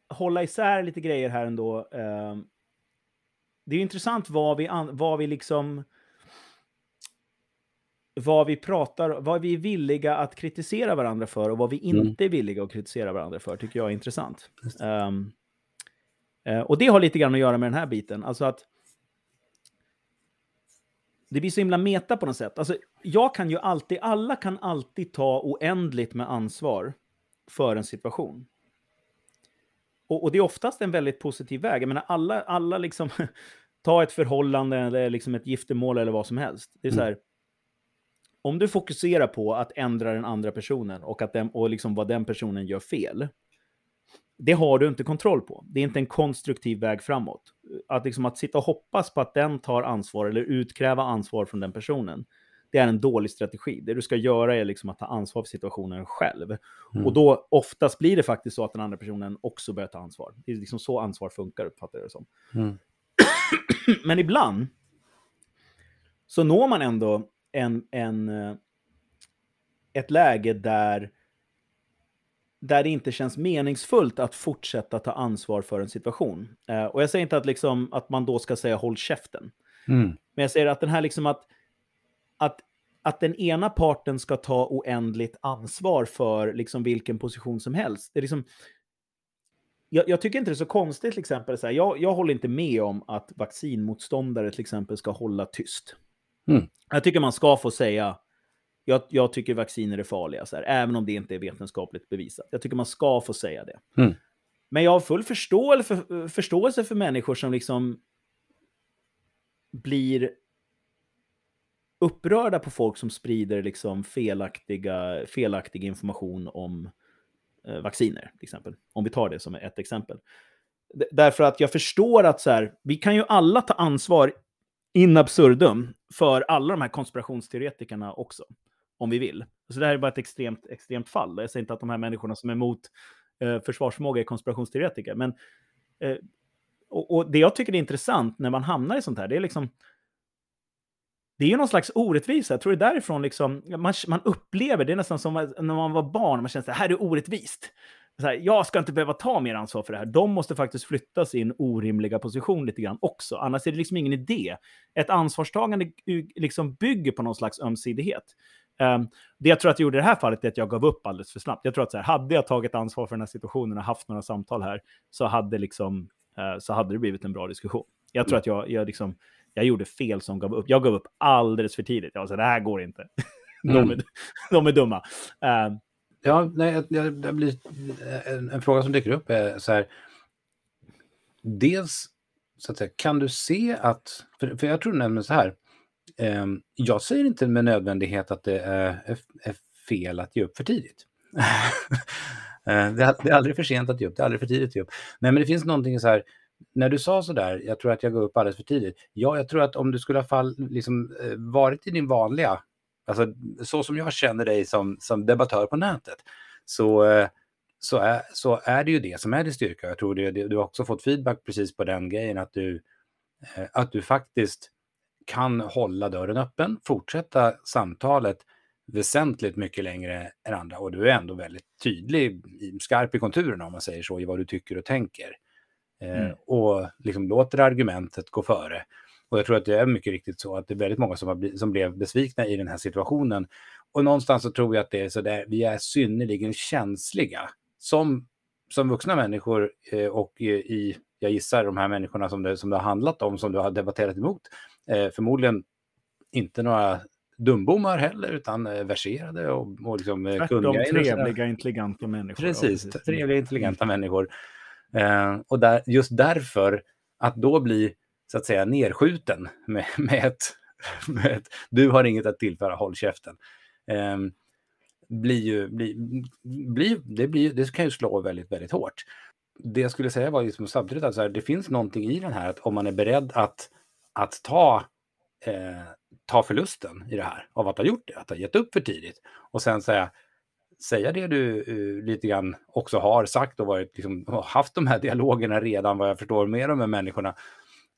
hålla isär lite grejer här ändå. Um, det är intressant vad vi, vad vi liksom vad vi pratar, vad vi är villiga att kritisera varandra för och vad vi mm. inte är villiga att kritisera varandra för, tycker jag är intressant. Um, och det har lite grann att göra med den här biten, alltså att det blir så himla meta på något sätt. Alltså, jag kan ju alltid, alla kan alltid ta oändligt med ansvar för en situation. Och, och, det är oftast en väldigt positiv väg. Jag menar, alla, alla liksom, ta ett förhållande eller liksom ett giftermål eller vad som helst. Det är så här, mm. om du fokuserar på att ändra den andra personen och, att den, och liksom vad den personen gör fel, det har du inte kontroll på. Det är inte en konstruktiv väg framåt. Att, liksom, att sitta och hoppas på att den tar ansvar eller utkräva ansvar från den personen, det är en dålig strategi. Det du ska göra är liksom att ta ansvar för situationen själv. Mm. Och då oftast blir det faktiskt så att den andra personen också börjar ta ansvar. Det är liksom så ansvar funkar, uppfattar jag det som. Mm. Men ibland så når man ändå en, en, eh, ett läge där, där det inte känns meningsfullt att fortsätta ta ansvar för en situation. Eh, och jag säger inte att, liksom, att man då ska säga håll käften. Mm. Men jag säger att den här liksom att, att, att den ena parten ska ta oändligt ansvar för liksom vilken position som helst. Det är liksom, jag, jag, tycker inte det är så konstigt, till exempel. Så här, jag, jag håller inte med om att vaccinmotståndare till exempel ska hålla tyst. Mm. Jag tycker man ska få säga, jag, jag tycker vacciner är farliga, så här, även om det inte är vetenskapligt bevisat. Jag tycker man ska få säga det. Mm. Men jag har full förståelse för, förståelse för människor som liksom blir upprörda på folk som sprider liksom felaktiga, felaktig information om eh, vacciner, till exempel. Om vi tar det som ett exempel. D därför att jag förstår att så här, vi kan ju alla ta ansvar in absurdum för alla de här konspirationsteoretikerna också, om vi vill. Så det här är bara ett extremt, extremt fall. Jag säger inte att de här människorna som är emot eh, försvarsförmåga är konspirationsteoretiker, men eh, och, och, det jag tycker är intressant när man hamnar i sånt här, det är liksom det är ju någon slags orättvisa. Jag tror det är därifrån liksom, man, man upplever, det är nästan som när man var barn, man känner att det här är orättvist. Så här, jag ska inte behöva ta mer ansvar för det här. De måste faktiskt flytta sin orimliga position lite grann också. Annars är det liksom ingen idé. Ett ansvarstagande liksom bygger på någon slags ömsidighet. Um, det jag tror att jag gjorde i det här fallet är att jag gav upp alldeles för snabbt. Jag tror att så här, hade jag tagit ansvar för den här situationen och haft några samtal här så hade, liksom, uh, så hade det blivit en bra diskussion. Jag tror att jag, jag liksom, jag gjorde fel som gav upp. Jag gav upp alldeles för tidigt. Jag sa, det här går inte. de, är, mm. de är dumma. Uh, ja, nej, det blir en, en, fråga som dyker upp är så här. Dels, så att säga, kan du se att, för, för jag tror nämligen så här. Eh, jag säger inte med nödvändighet att det är, är, är fel att ge upp för tidigt. Eh, det, är, det är aldrig för sent att ge upp, det är aldrig för tidigt att ge upp. Nej, men det finns någonting så här, när du sa så där, jag tror att jag går upp alldeles för tidigt. Ja, jag tror att om du skulle ha fall, liksom, eh, varit i din vanliga, alltså så som jag känner dig som, som debattör på nätet, så, eh, så, är, så är det ju det som är din styrka. Jag tror det, du har också fått feedback precis på den grejen, att du, eh, att du faktiskt kan hålla dörren öppen, fortsätta samtalet väsentligt mycket längre än andra. Och du är ändå väldigt tydlig, skarp i konturerna om man säger så, i vad du tycker och tänker. Eh, mm. och liksom låter argumentet gå före. Och jag tror att det är mycket riktigt så att det är väldigt många som, har som blev besvikna i den här situationen. Och någonstans så tror jag att det är så där, vi är synnerligen känsliga som, som vuxna människor eh, och i, jag gissar, de här människorna som det, som det har handlat om, som du har debatterat emot, eh, förmodligen inte några dumbommar heller, utan eh, verserade och, och liksom Tvärtom kunniga. trevliga, intelligenta människor. Precis, trevliga, intelligenta människor. Eh, och där, just därför att då bli så att säga nerskjuten med, med, ett, med ett du har inget att tillföra, håll käften. Ehm, blir ju, blir, blir, det, blir, det kan ju slå väldigt, väldigt hårt. Det jag skulle säga var liksom samtidigt att så här, det finns någonting i den här att om man är beredd att, att ta, eh, ta förlusten i det här av att ha gjort det, att ha gett upp för tidigt och sen säga säga det du uh, lite grann också har sagt och varit, liksom, haft de här dialogerna redan, vad jag förstår, med de här människorna.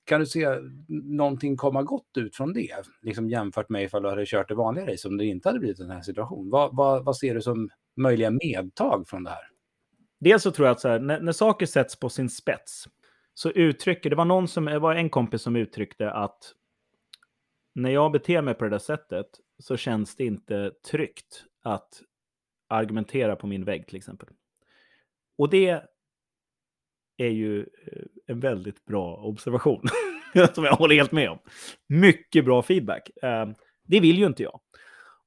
Kan du se någonting komma gott ut från det? Liksom jämfört med ifall du hade kört det vanliga race om det inte hade blivit den här situationen. Vad, vad, vad ser du som möjliga medtag från det här? Dels så tror jag att så här, när, när saker sätts på sin spets så uttrycker, det var någon som, det var en kompis som uttryckte att när jag beter mig på det där sättet så känns det inte tryggt att argumentera på min vägg till exempel. Och det är ju eh, en väldigt bra observation som jag håller helt med om. Mycket bra feedback. Eh, det vill ju inte jag.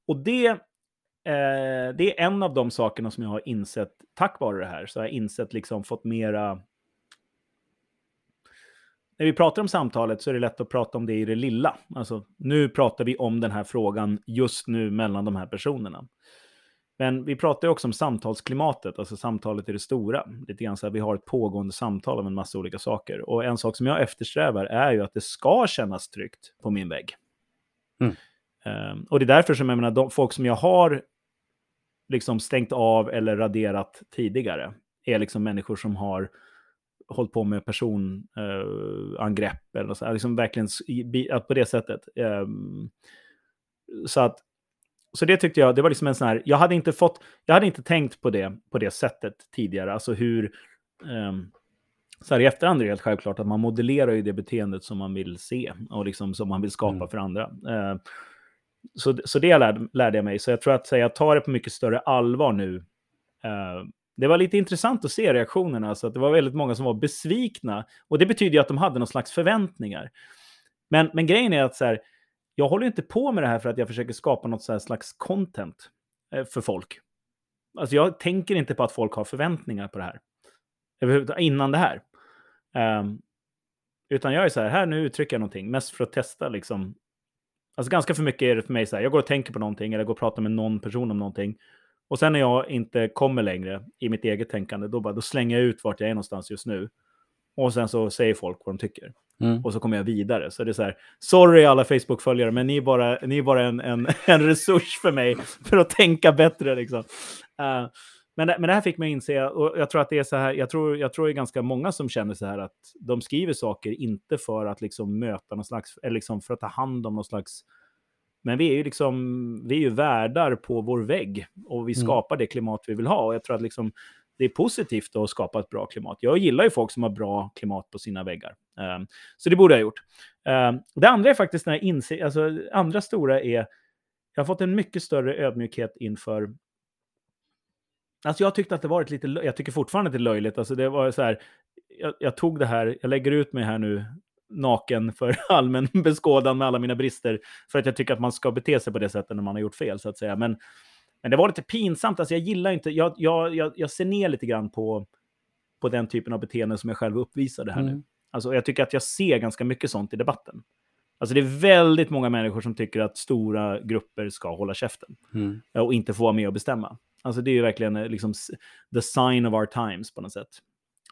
Och det, eh, det är en av de sakerna som jag har insett tack vare det här. Så jag har insett liksom fått mera... När vi pratar om samtalet så är det lätt att prata om det i det lilla. Alltså, nu pratar vi om den här frågan just nu mellan de här personerna. Men vi pratar ju också om samtalsklimatet, alltså samtalet i det stora. Lite grann så här, vi har ett pågående samtal om en massa olika saker. Och en sak som jag eftersträvar är ju att det ska kännas tryggt på min vägg. Mm. Um, och det är därför som jag menar, de folk som jag har liksom stängt av eller raderat tidigare är liksom människor som har hållit på med personangrepp uh, eller så, liksom verkligen på det sättet. Um, så att så det tyckte jag, det var liksom en sån här, jag hade inte fått, jag hade inte tänkt på det på det sättet tidigare, alltså hur, um, så här i efterhand är det helt självklart att man modellerar ju det beteendet som man vill se och liksom som man vill skapa mm. för andra. Uh, så, så det lärde, lärde jag mig, så jag tror att här, jag tar det på mycket större allvar nu. Uh, det var lite intressant att se reaktionerna, så att det var väldigt många som var besvikna. Och det betyder ju att de hade någon slags förväntningar. Men, men grejen är att så här, jag håller inte på med det här för att jag försöker skapa något slags content eh, för folk. Alltså jag tänker inte på att folk har förväntningar på det här. Innan det här. Um, utan jag är så här, här nu uttrycker jag någonting, mest för att testa liksom. Alltså ganska för mycket är det för mig så här, jag går och tänker på någonting eller går och pratar med någon person om någonting. Och sen när jag inte kommer längre i mitt eget tänkande, då, bara, då slänger jag ut vart jag är någonstans just nu. Och sen så säger folk vad de tycker. Mm. Och så kommer jag vidare. Så det är så här, sorry alla Facebook-följare, men ni är bara, ni är bara en, en, en resurs för mig för att tänka bättre. Liksom. Uh, men, men det här fick mig inse, och jag tror att det är så här, jag tror, jag tror det är ganska många som känner så här att de skriver saker inte för att liksom möta någon slags, eller liksom för att ta hand om någon slags, men vi är ju liksom, vi är ju värdar på vår vägg och vi mm. skapar det klimat vi vill ha. Och jag tror att liksom det är positivt att skapa ett bra klimat. Jag gillar ju folk som har bra klimat på sina väggar. Um, så det borde jag ha gjort. Um, det andra är faktiskt när jag inser, alltså andra stora är, jag har fått en mycket större ödmjukhet inför Alltså jag tyckte att det varit lite, jag tycker fortfarande att det är löjligt. Alltså det var så här, jag, jag tog det här, jag lägger ut mig här nu naken för allmän beskådan med alla mina brister. För att jag tycker att man ska bete sig på det sättet när man har gjort fel, så att säga. Men men det var lite pinsamt, alltså jag gillar inte, jag, jag, jag, jag ser ner lite grann på, på den typen av beteende som jag själv uppvisade här mm. nu. Alltså jag tycker att jag ser ganska mycket sånt i debatten. Alltså det är väldigt många människor som tycker att stora grupper ska hålla käften mm. och inte få vara med och bestämma. Alltså det är ju verkligen eh, liksom the sign of our times på något sätt.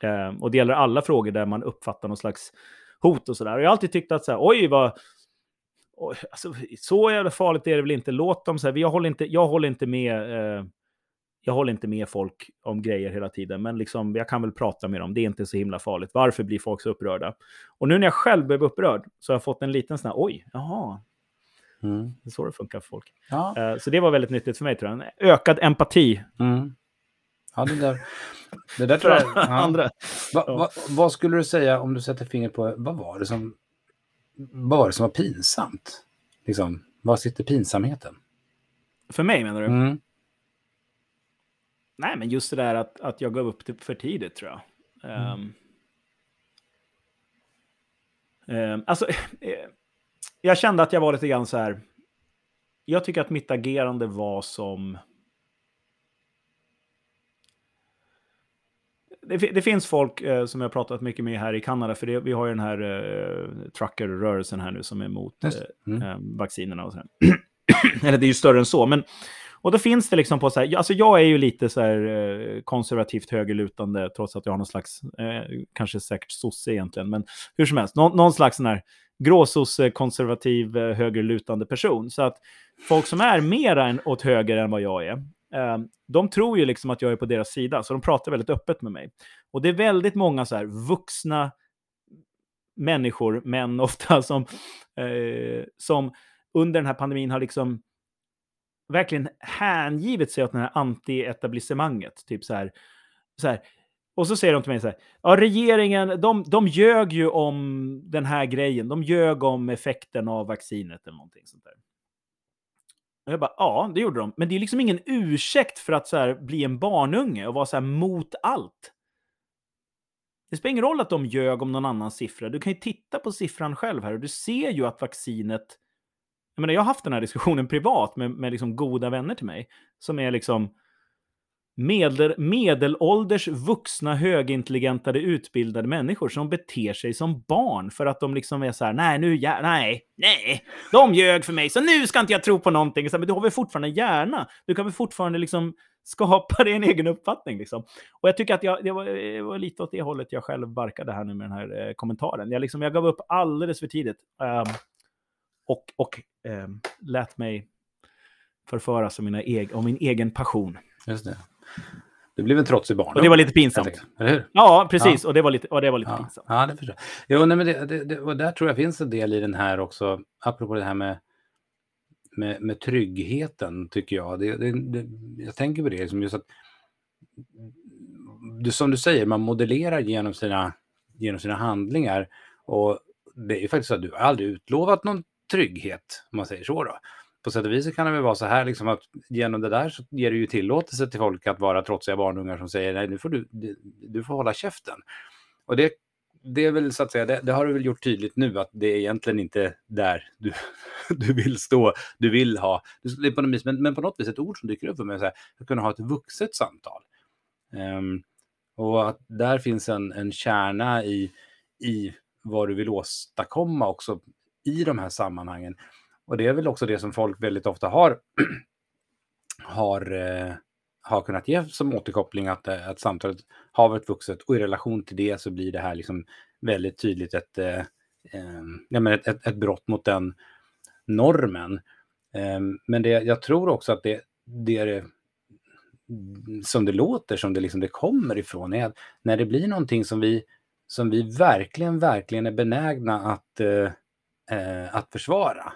Eh, och det gäller alla frågor där man uppfattar någon slags hot och sådär. Och jag har alltid tyckt att så här, oj vad alltså, så jävla farligt är det väl inte. Låt dem så här, jag håller inte, jag håller inte med. Eh, jag håller inte med folk om grejer hela tiden, men liksom, jag kan väl prata med dem. Det är inte så himla farligt. Varför blir folk så upprörda? Och nu när jag själv blev upprörd så har jag fått en liten sån här, oj, jaha. Mm. Det är så det funkar för folk. Ja. Uh, så det var väldigt nyttigt för mig, tror jag. En ökad empati. Mm. Ja, det där, det där tror jag... Ja. Andra. Va, va, vad skulle du säga om du sätter fingret på, vad var det som vad var det som var pinsamt? Liksom, var sitter pinsamheten? För mig menar du? Mm. Nej, men just det där att, att jag gav upp för tidigt tror jag. Mm. Um, um, alltså, eh, jag kände att jag var lite grann så här. Jag tycker att mitt agerande var som det, det, finns folk eh, som jag har pratat mycket med här i Kanada, för det, vi har ju den här eh, trucker-rörelsen här nu som är emot eh, mm. eh, vaccinerna och så. Eller det är ju större än så, men och då finns det liksom på så här, alltså jag är ju lite så här eh, konservativt högerlutande, trots att jag har någon slags, eh, kanske säkert sosse egentligen, men hur som helst, någon, någon slags sån här gråsosse, konservativ, eh, högerlutande person. Så att folk som är mera än åt höger än vad jag är, Ehm, de tror ju liksom att jag är på deras sida, så de pratar väldigt öppet med mig. Och det är väldigt många så här vuxna människor, män ofta, som, eh, som under den här pandemin har liksom verkligen hängivit sig åt det här anti-etablissemanget. Typ så här, så här. Och så säger de till mig så här, ja regeringen, de, de ljög ju om den här grejen, de ljög om effekten av vaccinet eller någonting sånt där. Och jag bara, ja, det gjorde de. Men det är liksom ingen ursäkt för att så här, bli en barnunge och vara så här mot allt. Det spelar ingen roll att de ljög om någon annan siffra. Du kan ju titta på siffran själv här och du ser ju att vaccinet jag, menar, jag har haft den här diskussionen privat med, med liksom goda vänner till mig. Som är liksom medel, medelålders vuxna högintelligenta utbildade människor som beter sig som barn för att de liksom är så här, nej, nu, ja, nej, nej, de ljög för mig, så nu ska inte jag tro på någonting. Så, men du har väl fortfarande hjärna? Du kan väl fortfarande liksom skapa dig en egen uppfattning. Liksom. Och jag tycker att jag, det, var, det var lite åt det hållet jag själv barkade här nu med den här eh, kommentaren. Jag, liksom, jag gav upp alldeles för tidigt. Um, och, och um, lät mig förföras av, mina eg av min egen passion. Just det. Du blev en trotsig barn. Och det var lite pinsamt. Eller hur? Ja, precis. Ja. Och det var lite, och det var lite ja. pinsamt. Ja, det förstår jag. Jo, nej, men det, det, det, och där tror jag finns en del i den här också, apropå det här med, med, med tryggheten, tycker jag. Det, det, jag tänker på det, liksom just att du, som du säger, man modellerar genom sina, genom sina handlingar. Och det är ju faktiskt så att du har aldrig utlovat någon trygghet, om man säger så. Då. På sätt och vis kan det väl vara så här, liksom att genom det där så ger det ju tillåtelse till folk att vara trotsiga barnungar som säger nej, nu får du, du får hålla käften. Och det, det är väl så att säga, det, det har du väl gjort tydligt nu att det är egentligen inte där du, du vill stå, du vill ha, det är på något vis, men, men på något vis ett ord som dyker upp för mig, så här, att kunna ha ett vuxet samtal. Um, och att där finns en, en kärna i, i vad du vill åstadkomma också i de här sammanhangen. Och det är väl också det som folk väldigt ofta har, har, eh, har kunnat ge som återkoppling, att, eh, att samtalet har varit vuxet och i relation till det så blir det här liksom väldigt tydligt ett, eh, eh ja, men ett, ett, ett brott mot den normen. Eh, men det, jag tror också att det, det är det som det låter, som det, liksom det kommer ifrån, är att när det blir någonting som vi, som vi verkligen, verkligen är benägna att eh, eh att försvara,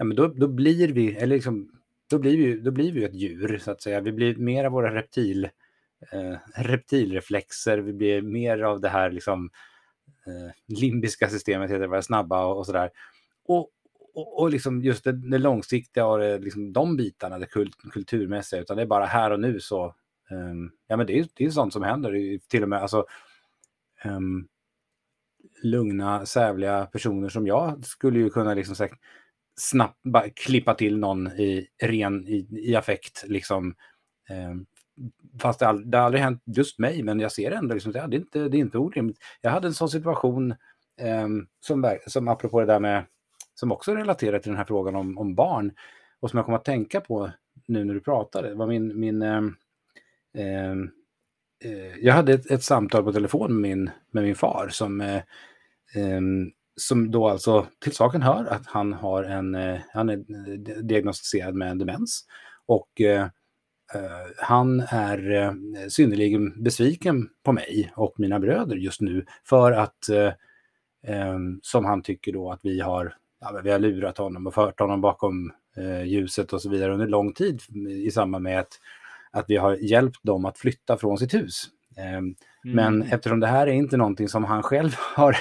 ja, men då, då blir vi, eller liksom, då blir vi, då blir vi ett djur så att säga. Vi blir mer av våra reptil, eh, reptilreflexer, vi blir mer av det här liksom, eh, limbiska systemet, heter det, vara snabba och, och sådär. Och, och, och liksom just det, det långsiktiga och det, liksom de bitarna, det kult, kulturmässiga, utan det är bara här och nu så, um, ja men det är, det är sånt som händer, till och med alltså, um, lugna, sävliga personer som jag skulle ju kunna liksom säga, snabbt bara klippa till någon i ren i, i affekt. Liksom. Eh, fast det, all, det har aldrig hänt just mig, men jag ser ändå liksom, det, är inte, det är inte orimligt. Jag hade en sån situation eh, som, som apropå det där med, som också relaterar till den här frågan om, om barn och som jag kom att tänka på nu när du pratade, Det var min, min eh, eh, jag hade ett, ett, samtal på telefon med min, med min far som eh, ehm, som då alltså till saken hör att han, har en, eh, han är eh, diagnostiserad med en demens. Och eh, eh han är eh, synnerligen besviken på mig och mina bröder just nu för att, eh, som han tycker då, att vi har, ja, vi har lurat honom och fört honom bakom ljuset och så vidare under lång tid i samband med att, att vi har hjälpt dem att flytta från sitt hus. Ehm, Mm. Men eftersom det här är inte någonting som han själv har,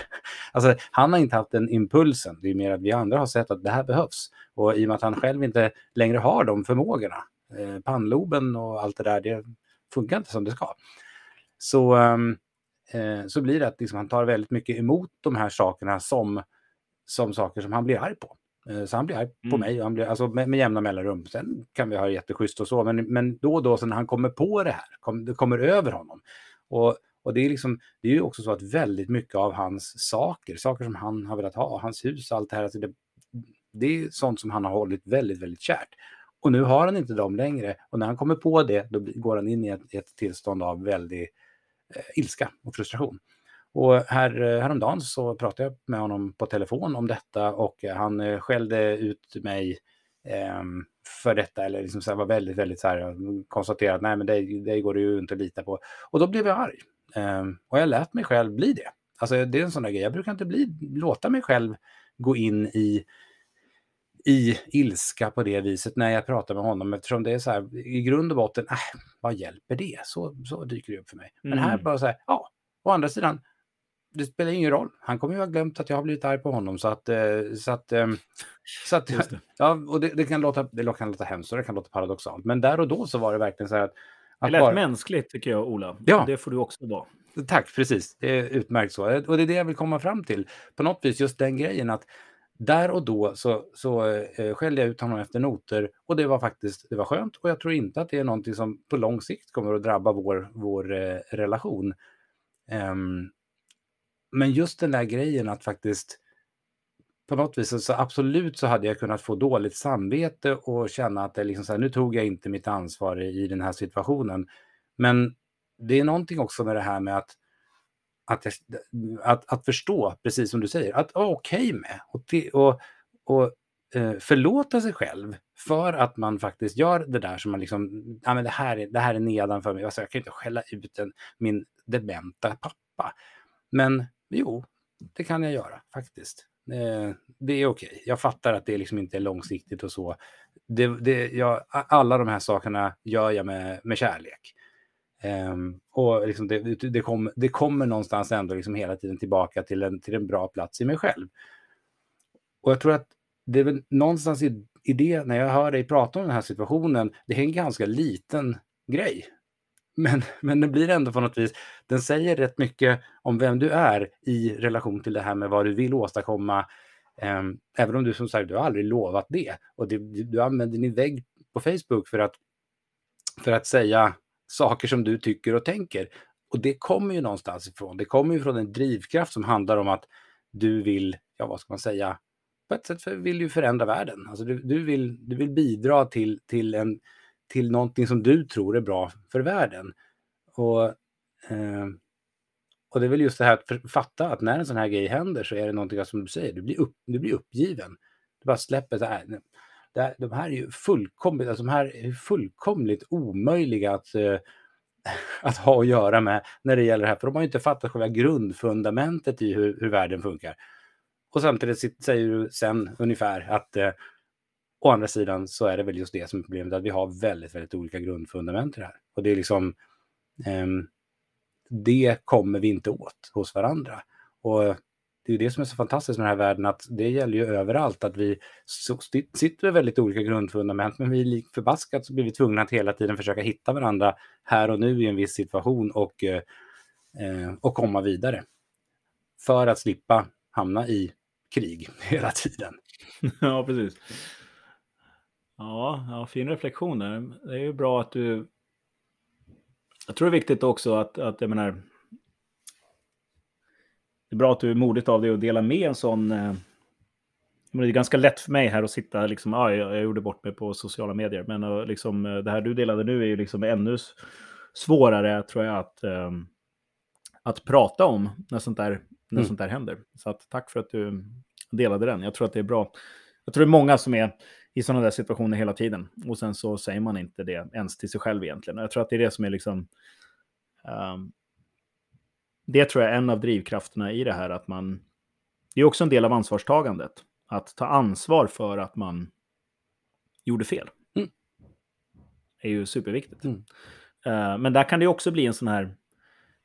alltså han har inte haft den impulsen, det är mer att vi andra har sett att det här behövs. Och i och med att han själv inte längre har de förmågorna, eh, pannloben och allt det där, det funkar inte som det ska. Så, ehm, eh, så blir det att liksom, han tar väldigt mycket emot de här sakerna som, som saker som han blir arg på. Eh, så han blir arg på mm. mig, och han blir, alltså med, med jämna mellanrum. Sen kan vi ha jätteschysst och så, men, men då och då så när han kommer på det här, kom, det kommer över honom. Och Och det är, liksom, det är ju också så att väldigt mycket av hans saker, saker som han har velat ha, hans hus, allt det här, alltså det, det är sånt som han har hållit väldigt, väldigt kärt. Och nu har han inte dem längre. Och när han kommer på det, då går han in i ett, ett tillstånd av väldig eh, ilska och frustration. Och här, eh, häromdagen så pratade jag med honom på telefon om detta och han eh, skällde ut mig eh, för detta eller liksom så var väldigt, väldigt så här konstaterade att nej men det, det går det ju inte att lita på. Och då blev jag arg. Eh, och jag lät mig själv bli det. Alltså det är en sån där grej, jag brukar inte bli, låta mig själv gå in i i ilska på det viset när jag pratar med honom eftersom det är så här i grund och botten, äh, vad hjälper det? Så, så dyker det upp för mig. Men mm. här bara så här, ja, å andra sidan, det spelar ingen roll. Han kommer ju ha glömt att jag har blivit arg på honom. Så att, eh, så att, ehm, så att ja, och det, det, kan låta, det kan låta hemskt och det kan låta paradoxalt. Men där och då så var det verkligen så här att... att det lät bara... mänskligt tycker jag, Ola. Ja. Det får du också vara. Tack, precis. Det är utmärkt så. Och det är det jag vill komma fram till. På något vis just den grejen att där och då så, så eh, skällde jag ut honom efter noter och det var faktiskt det var skönt och jag tror inte att det är någonting som på lång sikt kommer att drabba vår, vår eh, relation. Um, men just den där grejen att faktiskt på något vis så absolut så hade jag kunnat få dåligt samvete och känna att det liksom så här, nu tog jag inte mitt ansvar i, i den här situationen. Men det är någonting också med det här med att att, att, att förstå, precis som du säger, att vara okej okay med och, och, och eh, förlåta sig själv för att man faktiskt gör det där som man liksom, ja men det här är, det här är nedanför mig, alltså, jag kan inte skälla ut en, min dementa pappa. Men jo, det kan jag göra faktiskt. Eh, det är okej. Okay. Jag fattar att det liksom inte är långsiktigt och så. Det, det, jag, alla de här sakerna gör jag med, med kärlek. Um, och liksom det, det, kom, det, kommer någonstans ändå liksom hela tiden tillbaka till en, till en bra plats i mig själv. Och jag tror att det är väl någonstans i, i det, när jag hör dig prata om den här situationen, det är en ganska liten grej. Men, men det blir ändå på något vis, den säger rätt mycket om vem du är i relation till det här med vad du vill åstadkomma. Um, även om du som sagt, du har aldrig lovat det. Och det, du använder din vägg på Facebook för att, för att säga saker som du tycker och tänker. Och det kommer ju någonstans ifrån. Det kommer ju från en drivkraft som handlar om att du vill, ja vad ska man säga, på ett sätt vill du förändra världen. Alltså du, du, vill, du vill bidra till, till, en, till någonting som du tror är bra för världen. Och, eh, och det är väl just det här att fatta att när en sån här grej händer så är det någonting som du säger, du blir, upp, du blir uppgiven. Du bara släpper så här, det, de här är ju fullkomligt, alltså de här är fullkomligt omöjliga att, eh, att ha att göra med när det gäller det här, för de har ju inte fattat själva grundfundamentet i hur, hur världen funkar. Och samtidigt säger du sen ungefär att eh, å andra sidan så är det väl just det som är problemet, att vi har väldigt, väldigt olika grundfundament i det här. Och det är liksom, um, det kommer vi inte åt hos varandra. Och det är det som är så fantastiskt med den här världen, att det gäller ju överallt, att vi sitter med väldigt olika grundfundament, men vi är lik förbaskat så blir vi tvungna att hela tiden försöka hitta varandra här och nu i en viss situation och, eh, eh och komma vidare. För att slippa hamna i krig hela tiden. ja, precis. Ja, ja, fin reflektion där. Det är ju bra att du... Jag tror det är viktigt också att, att jag menar, det är bra att du är modigt av dig att dela med en sån... Eh, det är ganska lätt för mig här att sitta liksom, ah, jag, jag gjorde bort mig på sociala medier, men uh, liksom, eh, det här du delade nu är ju liksom ännu svårare, tror jag, att, um, att prata om när sånt, där, när mm. sånt där händer. Så att, tack för att du delade den. Jag tror att det är bra. Jag tror det är många som är i sådana där situationer hela tiden. Och sen så säger man inte det ens till sig själv egentligen. Och jag tror att det är det som är liksom... Um, det tror jag är en av drivkrafterna i det här att man... Det är också en del av ansvarstagandet. Att ta ansvar för att man gjorde fel. Mm. är ju superviktigt. Mm. Uh, men där kan det också bli en sån här...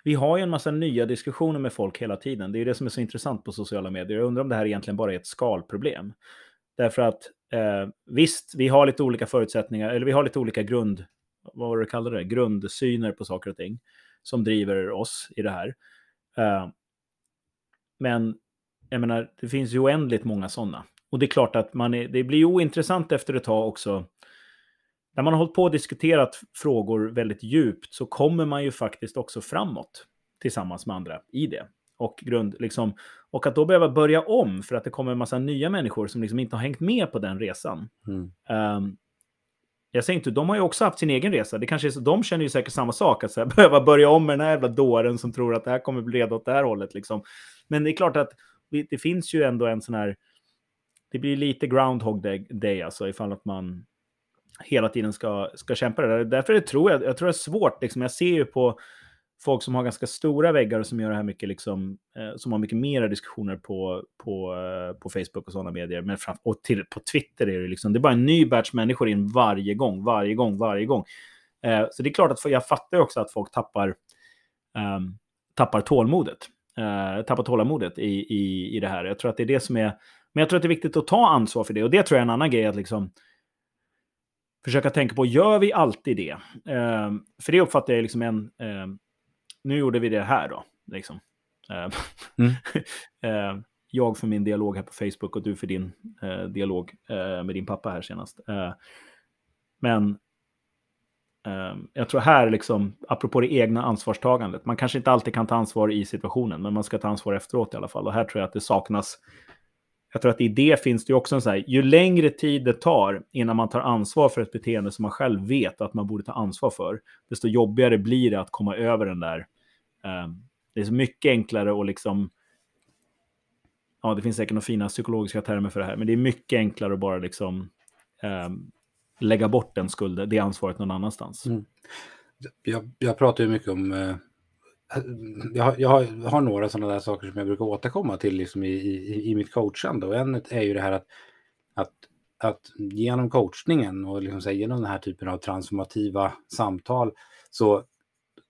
Vi har ju en massa nya diskussioner med folk hela tiden. Det är det som är så intressant på sociala medier. Jag undrar om det här egentligen bara är ett skalproblem. Därför att eh, visst, vi har lite olika förutsättningar, eller vi har lite olika grund, vad var det du kallade det, grundsyner på saker och ting som driver oss i det här. Eh, men jag menar, det finns ju oändligt många sådana. Och det är klart att man är, det blir ointressant efter ett tag också. När man har hållit på och diskuterat frågor väldigt djupt så kommer man ju faktiskt också framåt. tillsammans med andra i det. Och, grund, liksom, och att då behöva börja om för att det kommer en massa nya människor som liksom inte har hängt med på den resan. Mm. Um, jag säger inte, de har ju också haft sin egen resa. Det kanske är så, de känner ju säkert samma sak, att så här, behöva börja om med den här jävla dåren som tror att det här kommer bli redo åt det här hållet. Liksom. Men det är klart att det finns ju ändå en sån här, det blir lite groundhog day, day alltså ifall att man hela tiden ska, ska kämpa det där. Därför det tror jag, jag tror det är svårt, liksom. jag ser ju på folk som har ganska stora väggar och som gör det här mycket, liksom, eh, som har mycket mera diskussioner på, på, eh, på Facebook och sådana medier. Men fram, och till, på Twitter är det liksom, det är bara en ny batch människor in varje gång, varje gång, varje gång. Eh, så det är klart att jag fattar också att folk tappar, ehm, tappar tålmodet. Eh, tappar tålamodet i, i, i det här. Jag tror att det är det som är... Men jag tror att det är viktigt att ta ansvar för det. Och det tror jag är en annan grej, att liksom försöka tänka på, gör vi alltid det? Eh, för det uppfattar jag liksom en... eh, nu gjorde vi det här då, liksom. Mm. jag för min dialog här på Facebook och du för din dialog med din pappa här senast. men jag tror här, liksom, apropå det egna ansvarstagandet, man kanske inte alltid kan ta ansvar i situationen, men man ska ta ansvar efteråt i alla fall. Och här tror jag att det saknas, jag tror att i det finns det ju också en så här, ju längre tid det tar innan man tar ansvar för ett beteende som man själv vet att man borde ta ansvar för, desto jobbigare blir det att komma över den där. Ehm, det är så mycket enklare att liksom, ja, det finns säkert några fina psykologiska termer för det här, men det är mycket enklare att bara liksom ehm, lägga bort den skulden, det ansvaret någon annanstans. Mm. Jag, jag pratar ju mycket om eh, jag, jag, har, jag, har, några sådana där saker som jag brukar återkomma till liksom i, i, i mitt coachande. Och en är ju det här att, att, att genom coachningen och liksom, genom den här typen av transformativa samtal så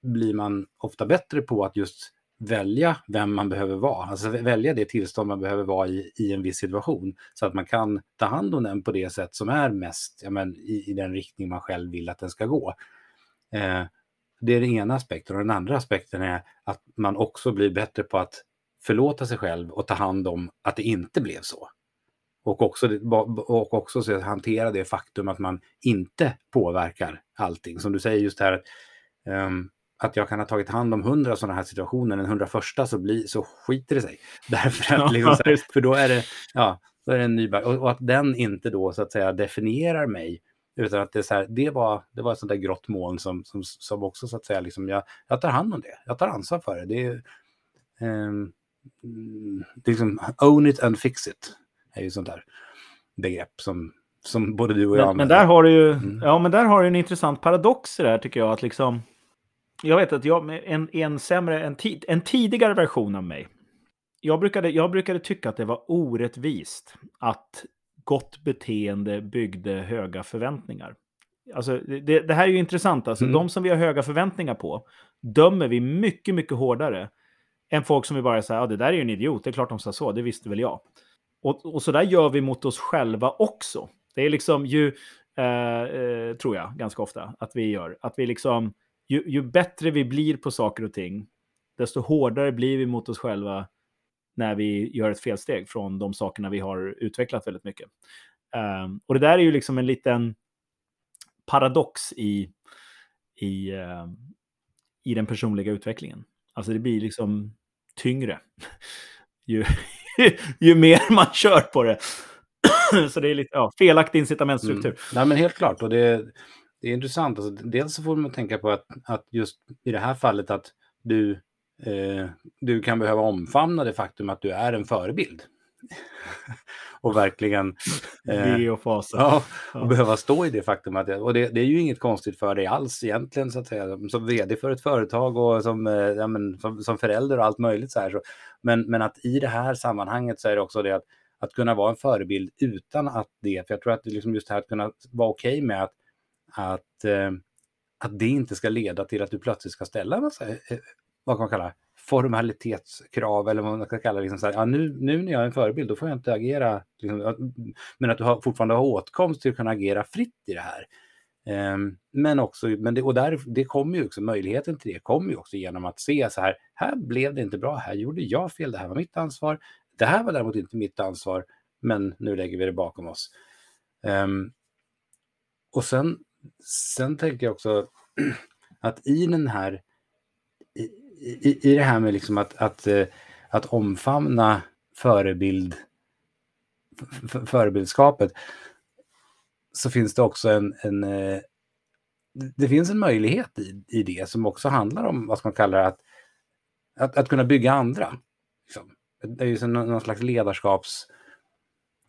blir man ofta bättre på att just välja vem man behöver vara, alltså välja det tillstånd man behöver vara i, i en viss situation så att man kan ta hand om den på det sätt som är mest ja, men, i, i den riktning man själv vill att den ska gå. Eh, det är den ena aspekten och den andra aspekten är att man också blir bättre på att förlåta sig själv och ta hand om att det inte blev så. Och också, och också så hantera det faktum att man inte påverkar allting. Som du säger just här, um, att jag kan ha tagit hand om hundra sådana här situationer, den hundraförsta så, blir, så skiter det sig. Därför att, liksom, här, för då är det, ja, då är det en ny och, och, att den inte då så att säga definierar mig, utan att det, är så här, det, var, det var ett sånt där grått moln som, som, som också så att säga, liksom, jag, jag tar hand om det, jag tar ansvar för det. Det är, um, det är liksom, own it and fix it, är ju sånt där begrepp som, som både du och jag men, men där har du ju, mm. ja men där har du en intressant paradox i det här tycker jag, att liksom jag vet att jag, en, en sämre, en, tid, en tidigare version av mig, jag brukade, jag brukade tycka att det var orättvist att gott beteende byggde höga förväntningar. Alltså, det, det här är ju intressant. Alltså, mm. De som vi har höga förväntningar på dömer vi mycket, mycket hårdare än folk som vi bara säger, ja, det där är ju en idiot, det är klart de sa så, det visste väl jag. Och, och så där gör vi mot oss själva också. Det är liksom ju, eh, eh, tror jag, ganska ofta att vi gör. Att vi liksom, ju, ju bättre vi blir på saker och ting, desto hårdare blir vi mot oss själva när vi gör ett felsteg från de sakerna vi har utvecklat väldigt mycket. Um, och det där är ju liksom en liten paradox i, i, uh, i den personliga utvecklingen. Alltså det blir liksom tyngre ju, ju mer man kör på det. Så det är lite ja, felaktig incitamentstruktur. Mm. Nej, men helt klart. Och det, det är intressant. Alltså, dels så får man tänka på att, att just i det här fallet att du, eh, du kan behöva omfamna det faktum att du är en förebild. och verkligen... Eh, och fasa. Ja, och ja. behöva stå i det faktum att... Och det, det, är ju inget konstigt för dig alls egentligen, så att säga. Som vd för ett företag och som, eh, ja, men, som, som, förälder och allt möjligt så här. Så. Men, men att i det här sammanhanget så är det också det att, att kunna vara en förebild utan att det... För jag tror att det liksom just här att kunna vara okej okay med att att, eh, att det inte ska leda till att du plötsligt ska ställa en massa, eh, eh, vad kan man kalla formalitetskrav eller vad man ska kalla det. Liksom så här, ja, nu, nu när jag är en förebild, då får jag inte agera, liksom, men att du har, fortfarande har åtkomst till att kunna agera fritt i det här. Um, men också, men det, och där, det kommer ju också, möjligheten till det kommer ju också genom att se så här, här blev det inte bra, här gjorde jag fel, det här var mitt ansvar, det här var däremot inte mitt ansvar, men nu lägger vi det bakom oss. Um, och sen Sen tänker jag också att i den här, i, i det här med liksom att, att, eh, att omfamna förebild, förebildskapet så finns det också en, en eh, det finns en möjlighet i, i det som också handlar om vad ska man kalla det, att, att, att kunna bygga andra. Liksom. Det är ju någon, någon slags ledarskaps,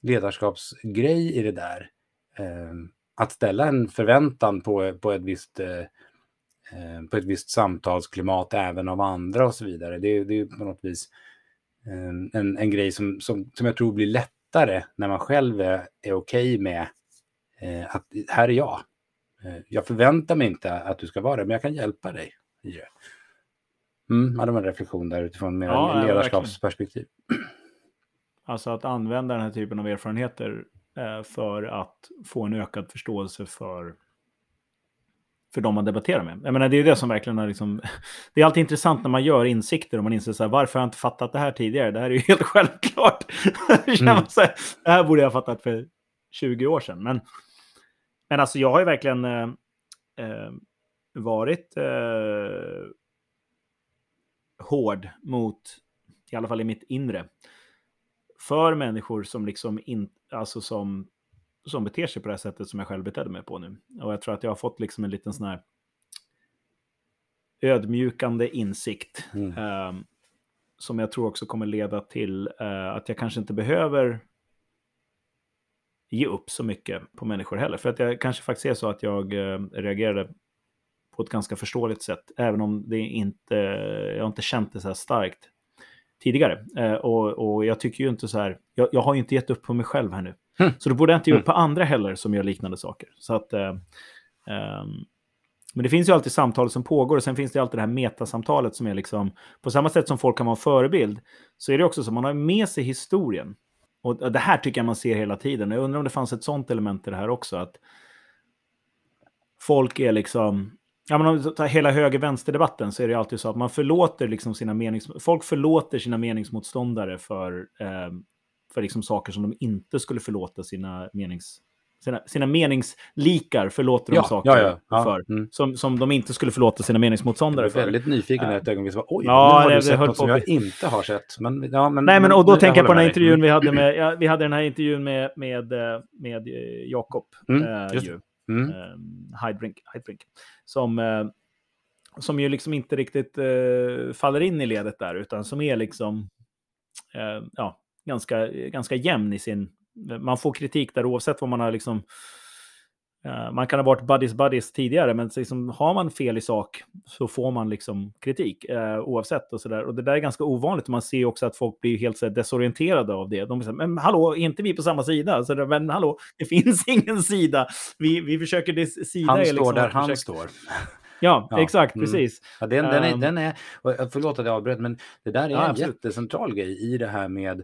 ledarskapsgrej i det där. Eh, att ställa en förväntan på, på, ett visst, eh, eh på ett visst samtalsklimat även av andra och så vidare. Det, det är på något vis eh, en, en grej som, som, som jag tror blir lättare när man själv är, är okej okay med eh, att här är jag. Eh, jag förväntar mig inte att du ska vara det, men jag kan hjälpa dig i det. Mm, det var en reflektion där utifrån mer ja, ledarskapsperspektiv. Alltså att använda den här typen av erfarenheter för att få en ökad förståelse för för de man debatterar med. Jag menar, det är det som verkligen är liksom... Det är alltid intressant när man gör insikter och man inser så här, varför har jag inte fattat det här tidigare? Det här är ju helt självklart. mm. här, det här borde jag ha fattat för 20 år sedan. Men, men alltså jag har ju verkligen eh, eh, varit eh, hård mot, i alla fall i mitt inre, för människor som liksom inte, alltså som, som beter sig på det här sättet som jag själv betedde mig på nu. Och jag tror att jag har fått liksom en liten sån här ödmjukande insikt. Mm. Eh, som jag tror också kommer leda till eh, att jag kanske inte behöver ge upp så mycket på människor heller. För att jag kanske faktiskt är så att jag eh, reagerade på ett ganska förståeligt sätt, även om det inte, jag inte känt det så här starkt tidigare. Eh, och, och jag tycker ju inte så här, jag, jag har ju inte gett upp på mig själv här nu. Mm. Så då borde jag inte ge upp mm. på andra heller som gör liknande saker. Så att, eh, eh, men det finns ju alltid samtal som pågår och sen finns det alltid det här metasamtalet som är liksom, på samma sätt som folk kan vara en förebild, så är det också så man har med sig historien. Och det här tycker jag man ser hela tiden. Jag undrar om det fanns ett sånt element i det här också. Att folk är liksom... Ja, men om tar hela höger-vänster-debatten så är det alltid så att man förlåter liksom sina menings... Folk förlåter sina meningsmotståndare för, eh, för liksom saker som de inte skulle förlåta sina menings sina, sina meningslikar förlåter de ja, saker ja, ja, för. Mm. Som, som de inte skulle förlåta sina meningsmotståndare för. Jag är väldigt nyfiken uh, ett ögonblick. Så, Oj, ja, nu har du sett något som jag inte har sett. Men, ja, men, Nej, men och då men, tänker jag på den här intervjun vi hade med, ja, vi hade den här intervjun med, med, eh, med eh, Jakob. Mm, uh, mm. Ehm, Heidbrink, Heidbrink. Som, uh, som ju liksom inte riktigt uh, faller in i ledet där, utan som är liksom eh, ja, ganska, ganska jämn i sin man får kritik där oavsett vad man har liksom... Uh, man kan ha varit buddies buddies tidigare, men liksom, har man fel i sak så får man liksom kritik uh, oavsett. Och, så där. och det där är ganska ovanligt. Man ser också att folk blir helt så här, desorienterade av det. De säger, men hallå, är inte vi på samma sida? Så där, men hallå, det finns ingen sida. Vi, vi försöker... Sida han är liksom, står där han försöker... står. Ja, ja, exakt, mm. precis. Ja, den, den, är, um, den är, förlåt att jag avbröt, men det där är ja, en absolut. jättecentral grej i det här med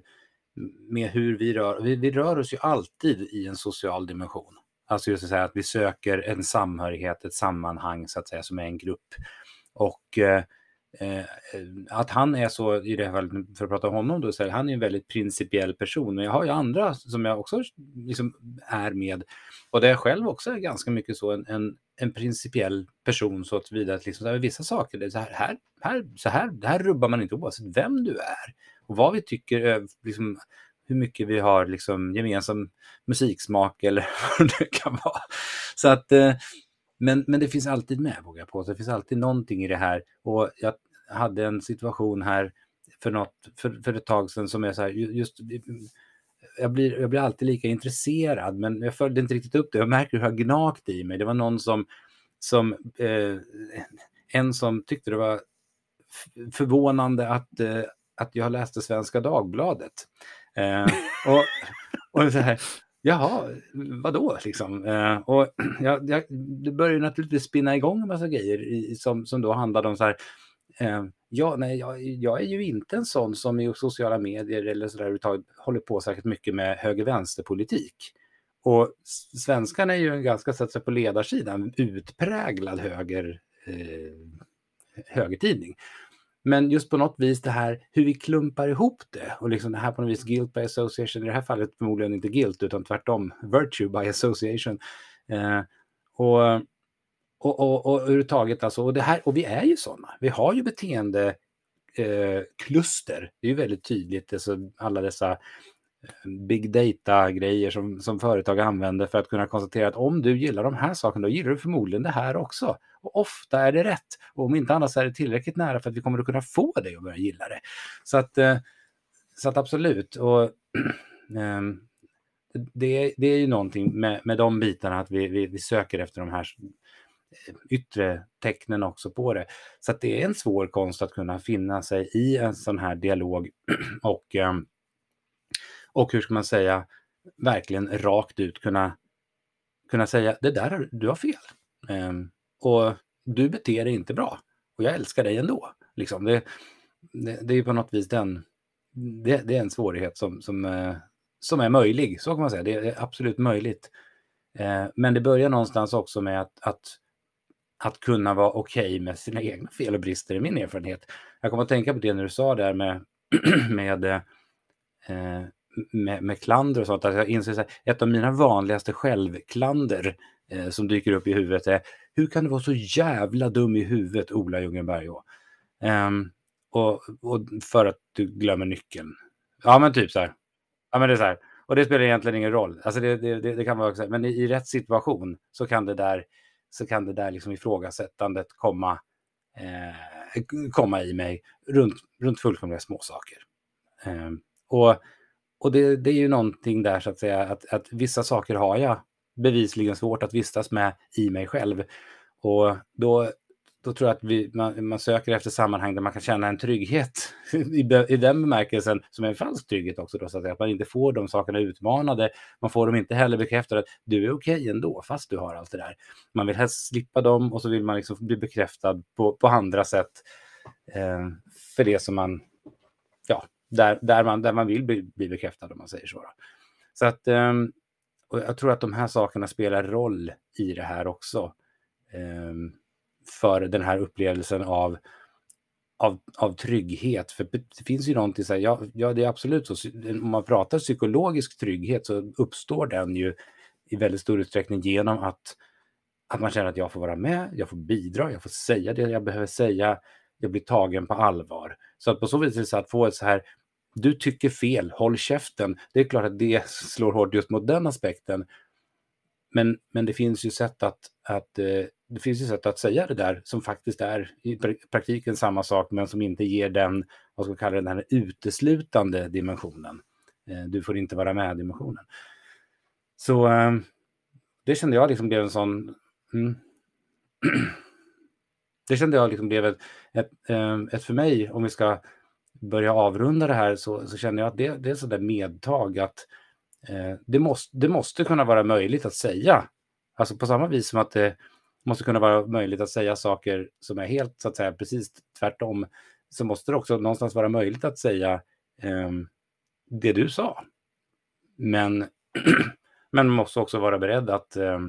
med hur vi rör vi, vi rör oss ju alltid i en social dimension. Alltså just att säga att vi söker en samhörighet, ett sammanhang så att säga som är en grupp. Och eh, eh att han är så, i det här fallet, för att prata om honom då, så är han är en väldigt principiell person. Men jag har ju andra som jag också liksom är med. Och det är själv också är ganska mycket så en, en, en principiell person så att vidare att liksom, vissa saker, det är så här, här, här, så här, det här rubbar man inte oavsett vem du är och vad vi tycker, eh, liksom, hur mycket vi har liksom, gemensam musiksmak eller vad det kan vara. Så att, eh, men, men det finns alltid med, vågar jag på. Det finns alltid någonting i det här. Och jag hade en situation här för, något, för, för ett tag sedan som är så här, just eh, jag blir, jag blir alltid lika intresserad, men jag följde inte riktigt upp det. Jag märker hur jag gnagt i mig. Det var någon som, som eh, en som tyckte det var förvånande att, eh, att jag läste Svenska Dagbladet. Eh, och, och så här, jaha, vadå liksom? Eh, och jag, jag, det började naturligtvis spinna igång en massa grejer i, som, som då handlade om så här, eh, ja, nej, jag, jag, är ju inte en sån som i sociala medier eller så där håller på särskilt mycket med höger-vänster-politik. Och svenskarna är ju en ganska, så att säga, på ledarsidan, utpräglad höger, eh, högertidning. Men just på något vis det här hur vi klumpar ihop det och liksom det här på något vis guilt by association, i det här fallet förmodligen inte guilt utan tvärtom virtue by association. Eh, och och, och, och överhuvudtaget alltså, och, det här, och vi är ju sådana. Vi har ju beteende eh, kluster. Det är ju väldigt tydligt, alltså, alla dessa big data-grejer som, som företag använder för att kunna konstatera att om du gillar de här sakerna, då gillar du förmodligen det här också. Och ofta är det rätt. Och om inte annars så är det tillräckligt nära för att vi kommer att kunna få dig att börja gilla det. Så att, eh, så att absolut. Och, ehm, det, det är ju någonting med, med de bitarna att vi, vi, vi söker efter de här yttre tecknen också på det. Så att det är en svår konst att kunna finna sig i en sån här dialog och ehm, och hur ska man säga, verkligen rakt ut kunna, kunna säga det där, du har fel. Um, och du beter dig inte bra. Och jag älskar dig ändå. Liksom det, det, det är på något vis den, det, det, är en svårighet som, som, uh, som är möjlig, så kan man säga. Det är absolut möjligt. Uh, men det börjar någonstans också med att, att, att kunna vara okej okay med sina egna fel och brister, i min erfarenhet. Jag kommer att tänka på det när du sa där med, med eh, med, med klander och sånt. Att jag inser att ett av mina vanligaste självklander eh, som dyker upp i huvudet är hur kan du vara så jävla dum i huvudet, Ola Ljungberg? Um, ehm, och, och för att du glömmer nyckeln. Ja, men typ så här. Ja, men det är så här. Och det spelar egentligen ingen roll. Alltså det, det, det, det kan vara så här. Men i, i, rätt situation så kan det där, så kan det där liksom ifrågasättandet komma, eh, komma i mig runt, runt fullkomliga småsaker. Eh, och och det, det, är ju någonting där så att säga att, att vissa saker har jag bevisligen svårt att vistas med i mig själv. Och då, då tror jag att vi, man, man, söker efter sammanhang där man kan känna en trygghet i, i den bemärkelsen som är en falsk trygghet också. Då, så att, säga, att man inte får de sakerna utmanade. Man får dem inte heller bekräftade att du är okej okay ändå, fast du har allt det där. Man vill helst slippa dem och så vill man liksom bli bekräftad på, på andra sätt eh, för det som man där, där, man, där man vill bli, bli bekräftad om man säger så. Då. Så att, um, och jag tror att de här sakerna spelar roll i det här också. Um, för den här upplevelsen av, av, av trygghet. För det finns ju någonting så här, ja, ja det är absolut så, om man pratar psykologisk trygghet så uppstår den ju i väldigt stor utsträckning genom att, att man känner att jag får vara med, jag får bidra, jag får säga det jag behöver säga, jag blir tagen på allvar. Så att på så vis är det så att få ett så här du tycker fel, håll käften. Det är klart att det slår hårt just mot den aspekten. Men, men det finns ju sätt att, att eh, det finns ju sätt att säga det där som faktiskt är i praktiken samma sak men som inte ger den, vad ska vi kalla det, den här uteslutande dimensionen. Eh, du får inte vara med dimensionen. Så eh, det kände jag liksom blev en sån... Mm. det kände jag liksom blev ett, ett, ett, för mig, om vi ska börja avrunda det här så, så känner jag att det, det är sådär medtag att eh, det, måste, det måste kunna vara möjligt att säga. Alltså på samma vis som att det måste kunna vara möjligt att säga saker som är helt så att säga precis tvärtom så måste det också någonstans vara möjligt att säga eh, det du sa. Men, men man måste också vara beredd att eh,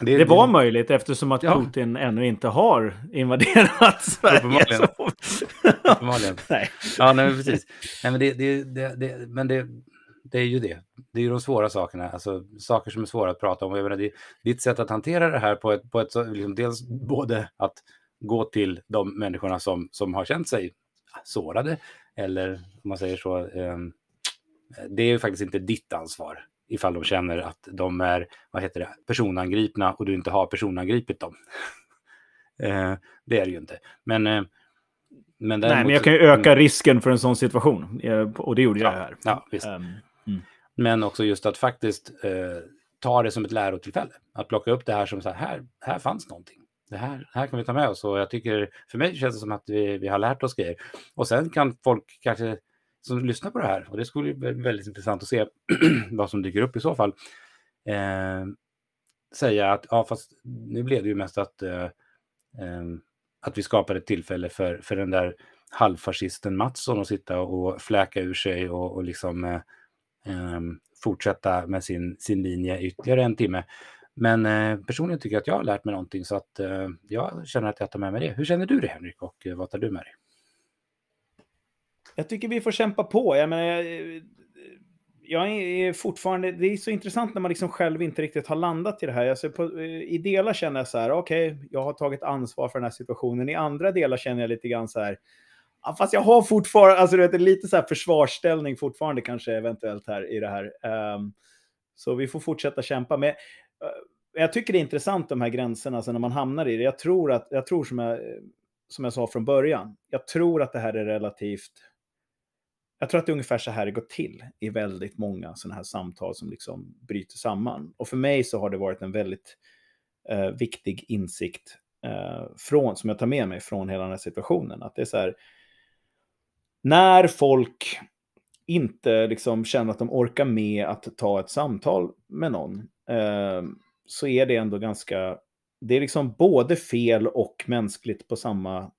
det, det, var det... möjligt eftersom att Putin ja. ännu inte har invaderat Sverige. Uppenbarligen. nej. Ja, nej, precis. Nej, men det, det, det, men det, det är ju det. Det är ju de svåra sakerna, alltså saker som är svåra att prata om. Jag menar, det, ditt sätt att hantera det här på ett, på ett liksom, dels både att gå till de människorna som, som har känt sig sårade, eller om man säger så, eh, det är ju faktiskt inte ditt ansvar ifall de känner att de är vad heter det, personangripna och du inte har personangripit dem. eh, det är det ju inte. Men, eh, men Nej, men jag kan ju öka risken för en sån situation. Eh, och det gjorde ja, jag här. Ja, visst. Um, mm. Men också just att faktiskt eh, ta det som ett lärotillfälle. Att plocka upp det här som så här, här, här fanns någonting. Det här, här kan vi ta med oss och jag tycker, för mig känns det som att vi, vi har lärt oss grejer. Och sen kan folk kanske som lyssnar på det här, och det skulle bli väldigt intressant att se vad som dyker upp i så fall, eh, säga att ja, fast nu blev det ju mest att, eh, eh, att vi skapade ett tillfälle för, för den där halvfascisten Mattsson att sitta och fläka ur sig och, och liksom eh, eh, fortsätta med sin, sin linje ytterligare en timme. Men eh, personligen tycker jag att jag har lärt mig någonting så att eh, jag känner att jag tar med mig det. Hur känner du det Henrik och eh, vad tar du med dig? Jag tycker vi får kämpa på. Jag menar, eh, jag är fortfarande, det är så intressant när man liksom själv inte riktigt har landat i det här. Alltså på, eh, I delar känner jag så här, okej, okay, jag har tagit ansvar för den här situationen. I andra delar känner jag lite grann så här, ja, fast jag har fortfarande, alltså du vet, lite så här försvarsställning fortfarande kanske eventuellt här i det här. Um, så vi får fortsätta kämpa. Men uh, jag tycker det är intressant de här gränserna, alltså när man hamnar i det. Jag tror att, jag tror som jag, som jag sa från början, jag tror att det här är relativt jag tror att det är ungefär så här det går till i väldigt många sådana här samtal som liksom bryter samman. Och för mig så har det varit en väldigt eh, viktig insikt eh, från, som jag tar med mig från hela den här situationen. Att det är så här, när folk inte liksom känner att de orkar med att ta ett samtal med någon, eh, så är det ändå ganska, det är liksom både fel och mänskligt på samma,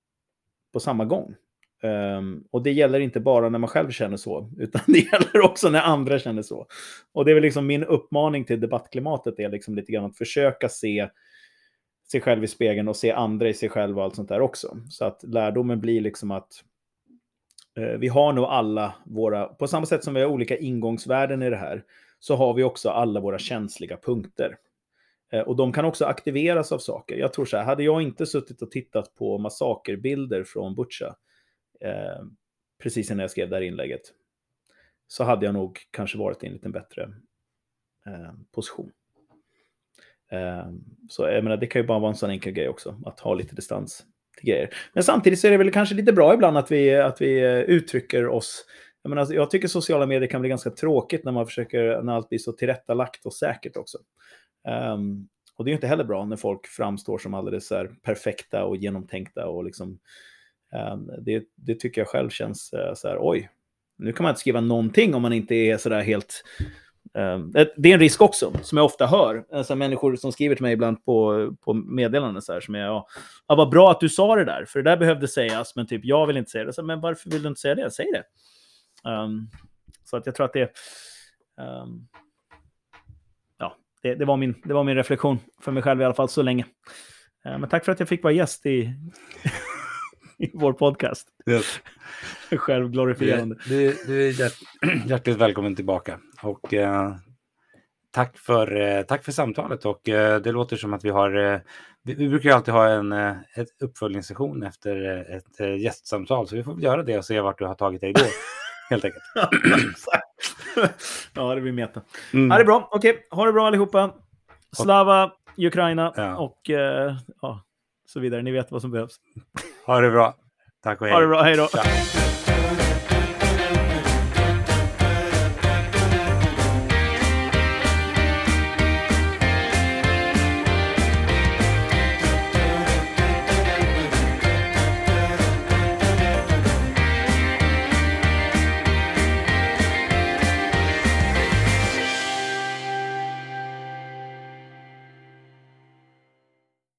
på samma gång. Um, och det gäller inte bara när man själv känner så, utan det gäller också när andra känner så. Och det är väl liksom min uppmaning till debattklimatet är liksom lite grann att försöka se sig själv i spegeln och se andra i sig själv och allt sånt där också. Så att lärdomen blir liksom att uh, vi har nog alla våra, på samma sätt som vi har olika ingångsvärden i det här, så har vi också alla våra känsliga punkter. Eh, och de kan också aktiveras av saker. Jag tror så här, hade jag inte suttit och tittat på massakerbilder från Butcha, eh, precis innan jag skrev det här inlägget, så hade jag nog kanske varit i en lite bättre eh, position. Eh, så jag menar, det kan ju bara vara en sån enkel grej också, att ha lite distans till grejer. Men samtidigt så är det väl kanske lite bra ibland att vi, att vi eh, uttrycker oss jag, menar, alltså, jag tycker sociala medier kan bli ganska tråkigt när man försöker, när allt blir så tillrättalagt och säkert också. Um, och det är inte heller bra när folk framstår som alldeles så perfekta och genomtänkta och liksom Ehm, det, det, tycker jag själv känns eh, så här, oj, nu kan man inte skriva någonting om man inte är så där helt... Ehm, eh, det är en risk också, som jag ofta hör. Alltså, människor som skriver till mig ibland på, på meddelanden så här, som är, ja, ja, vad bra att du sa det där, för det där behövde sägas, men typ, jag vill inte säga det. Så, men varför vill du inte säga det? Säg det. Um, så att jag tror att det... Um, ja, det, det, var min, det var min reflektion för mig själv i alla fall så länge. Uh, men tack för att jag fick vara gäst i i vår podcast. Yes. Självglorifierande. Du, du, är hjärt, hjärtligt välkommen tillbaka. Och eh, tack, för, eh, tack för samtalet. Och eh, det låter som att vi har... Eh, vi, vi, brukar alltid ha en eh, ett uppföljningssession efter eh, ett gästsamtal. Så vi får göra det och se vart du har tagit dig då. helt enkelt. ja, det blir meta. Mm. Ja, det är bra. Okej, ha det bra allihopa. Slava Ukraina ja. och ja, så vidare. Ni vet vad som behövs. Ha det bra. Tack och hej. Ha det bra. Hej då. Ciao.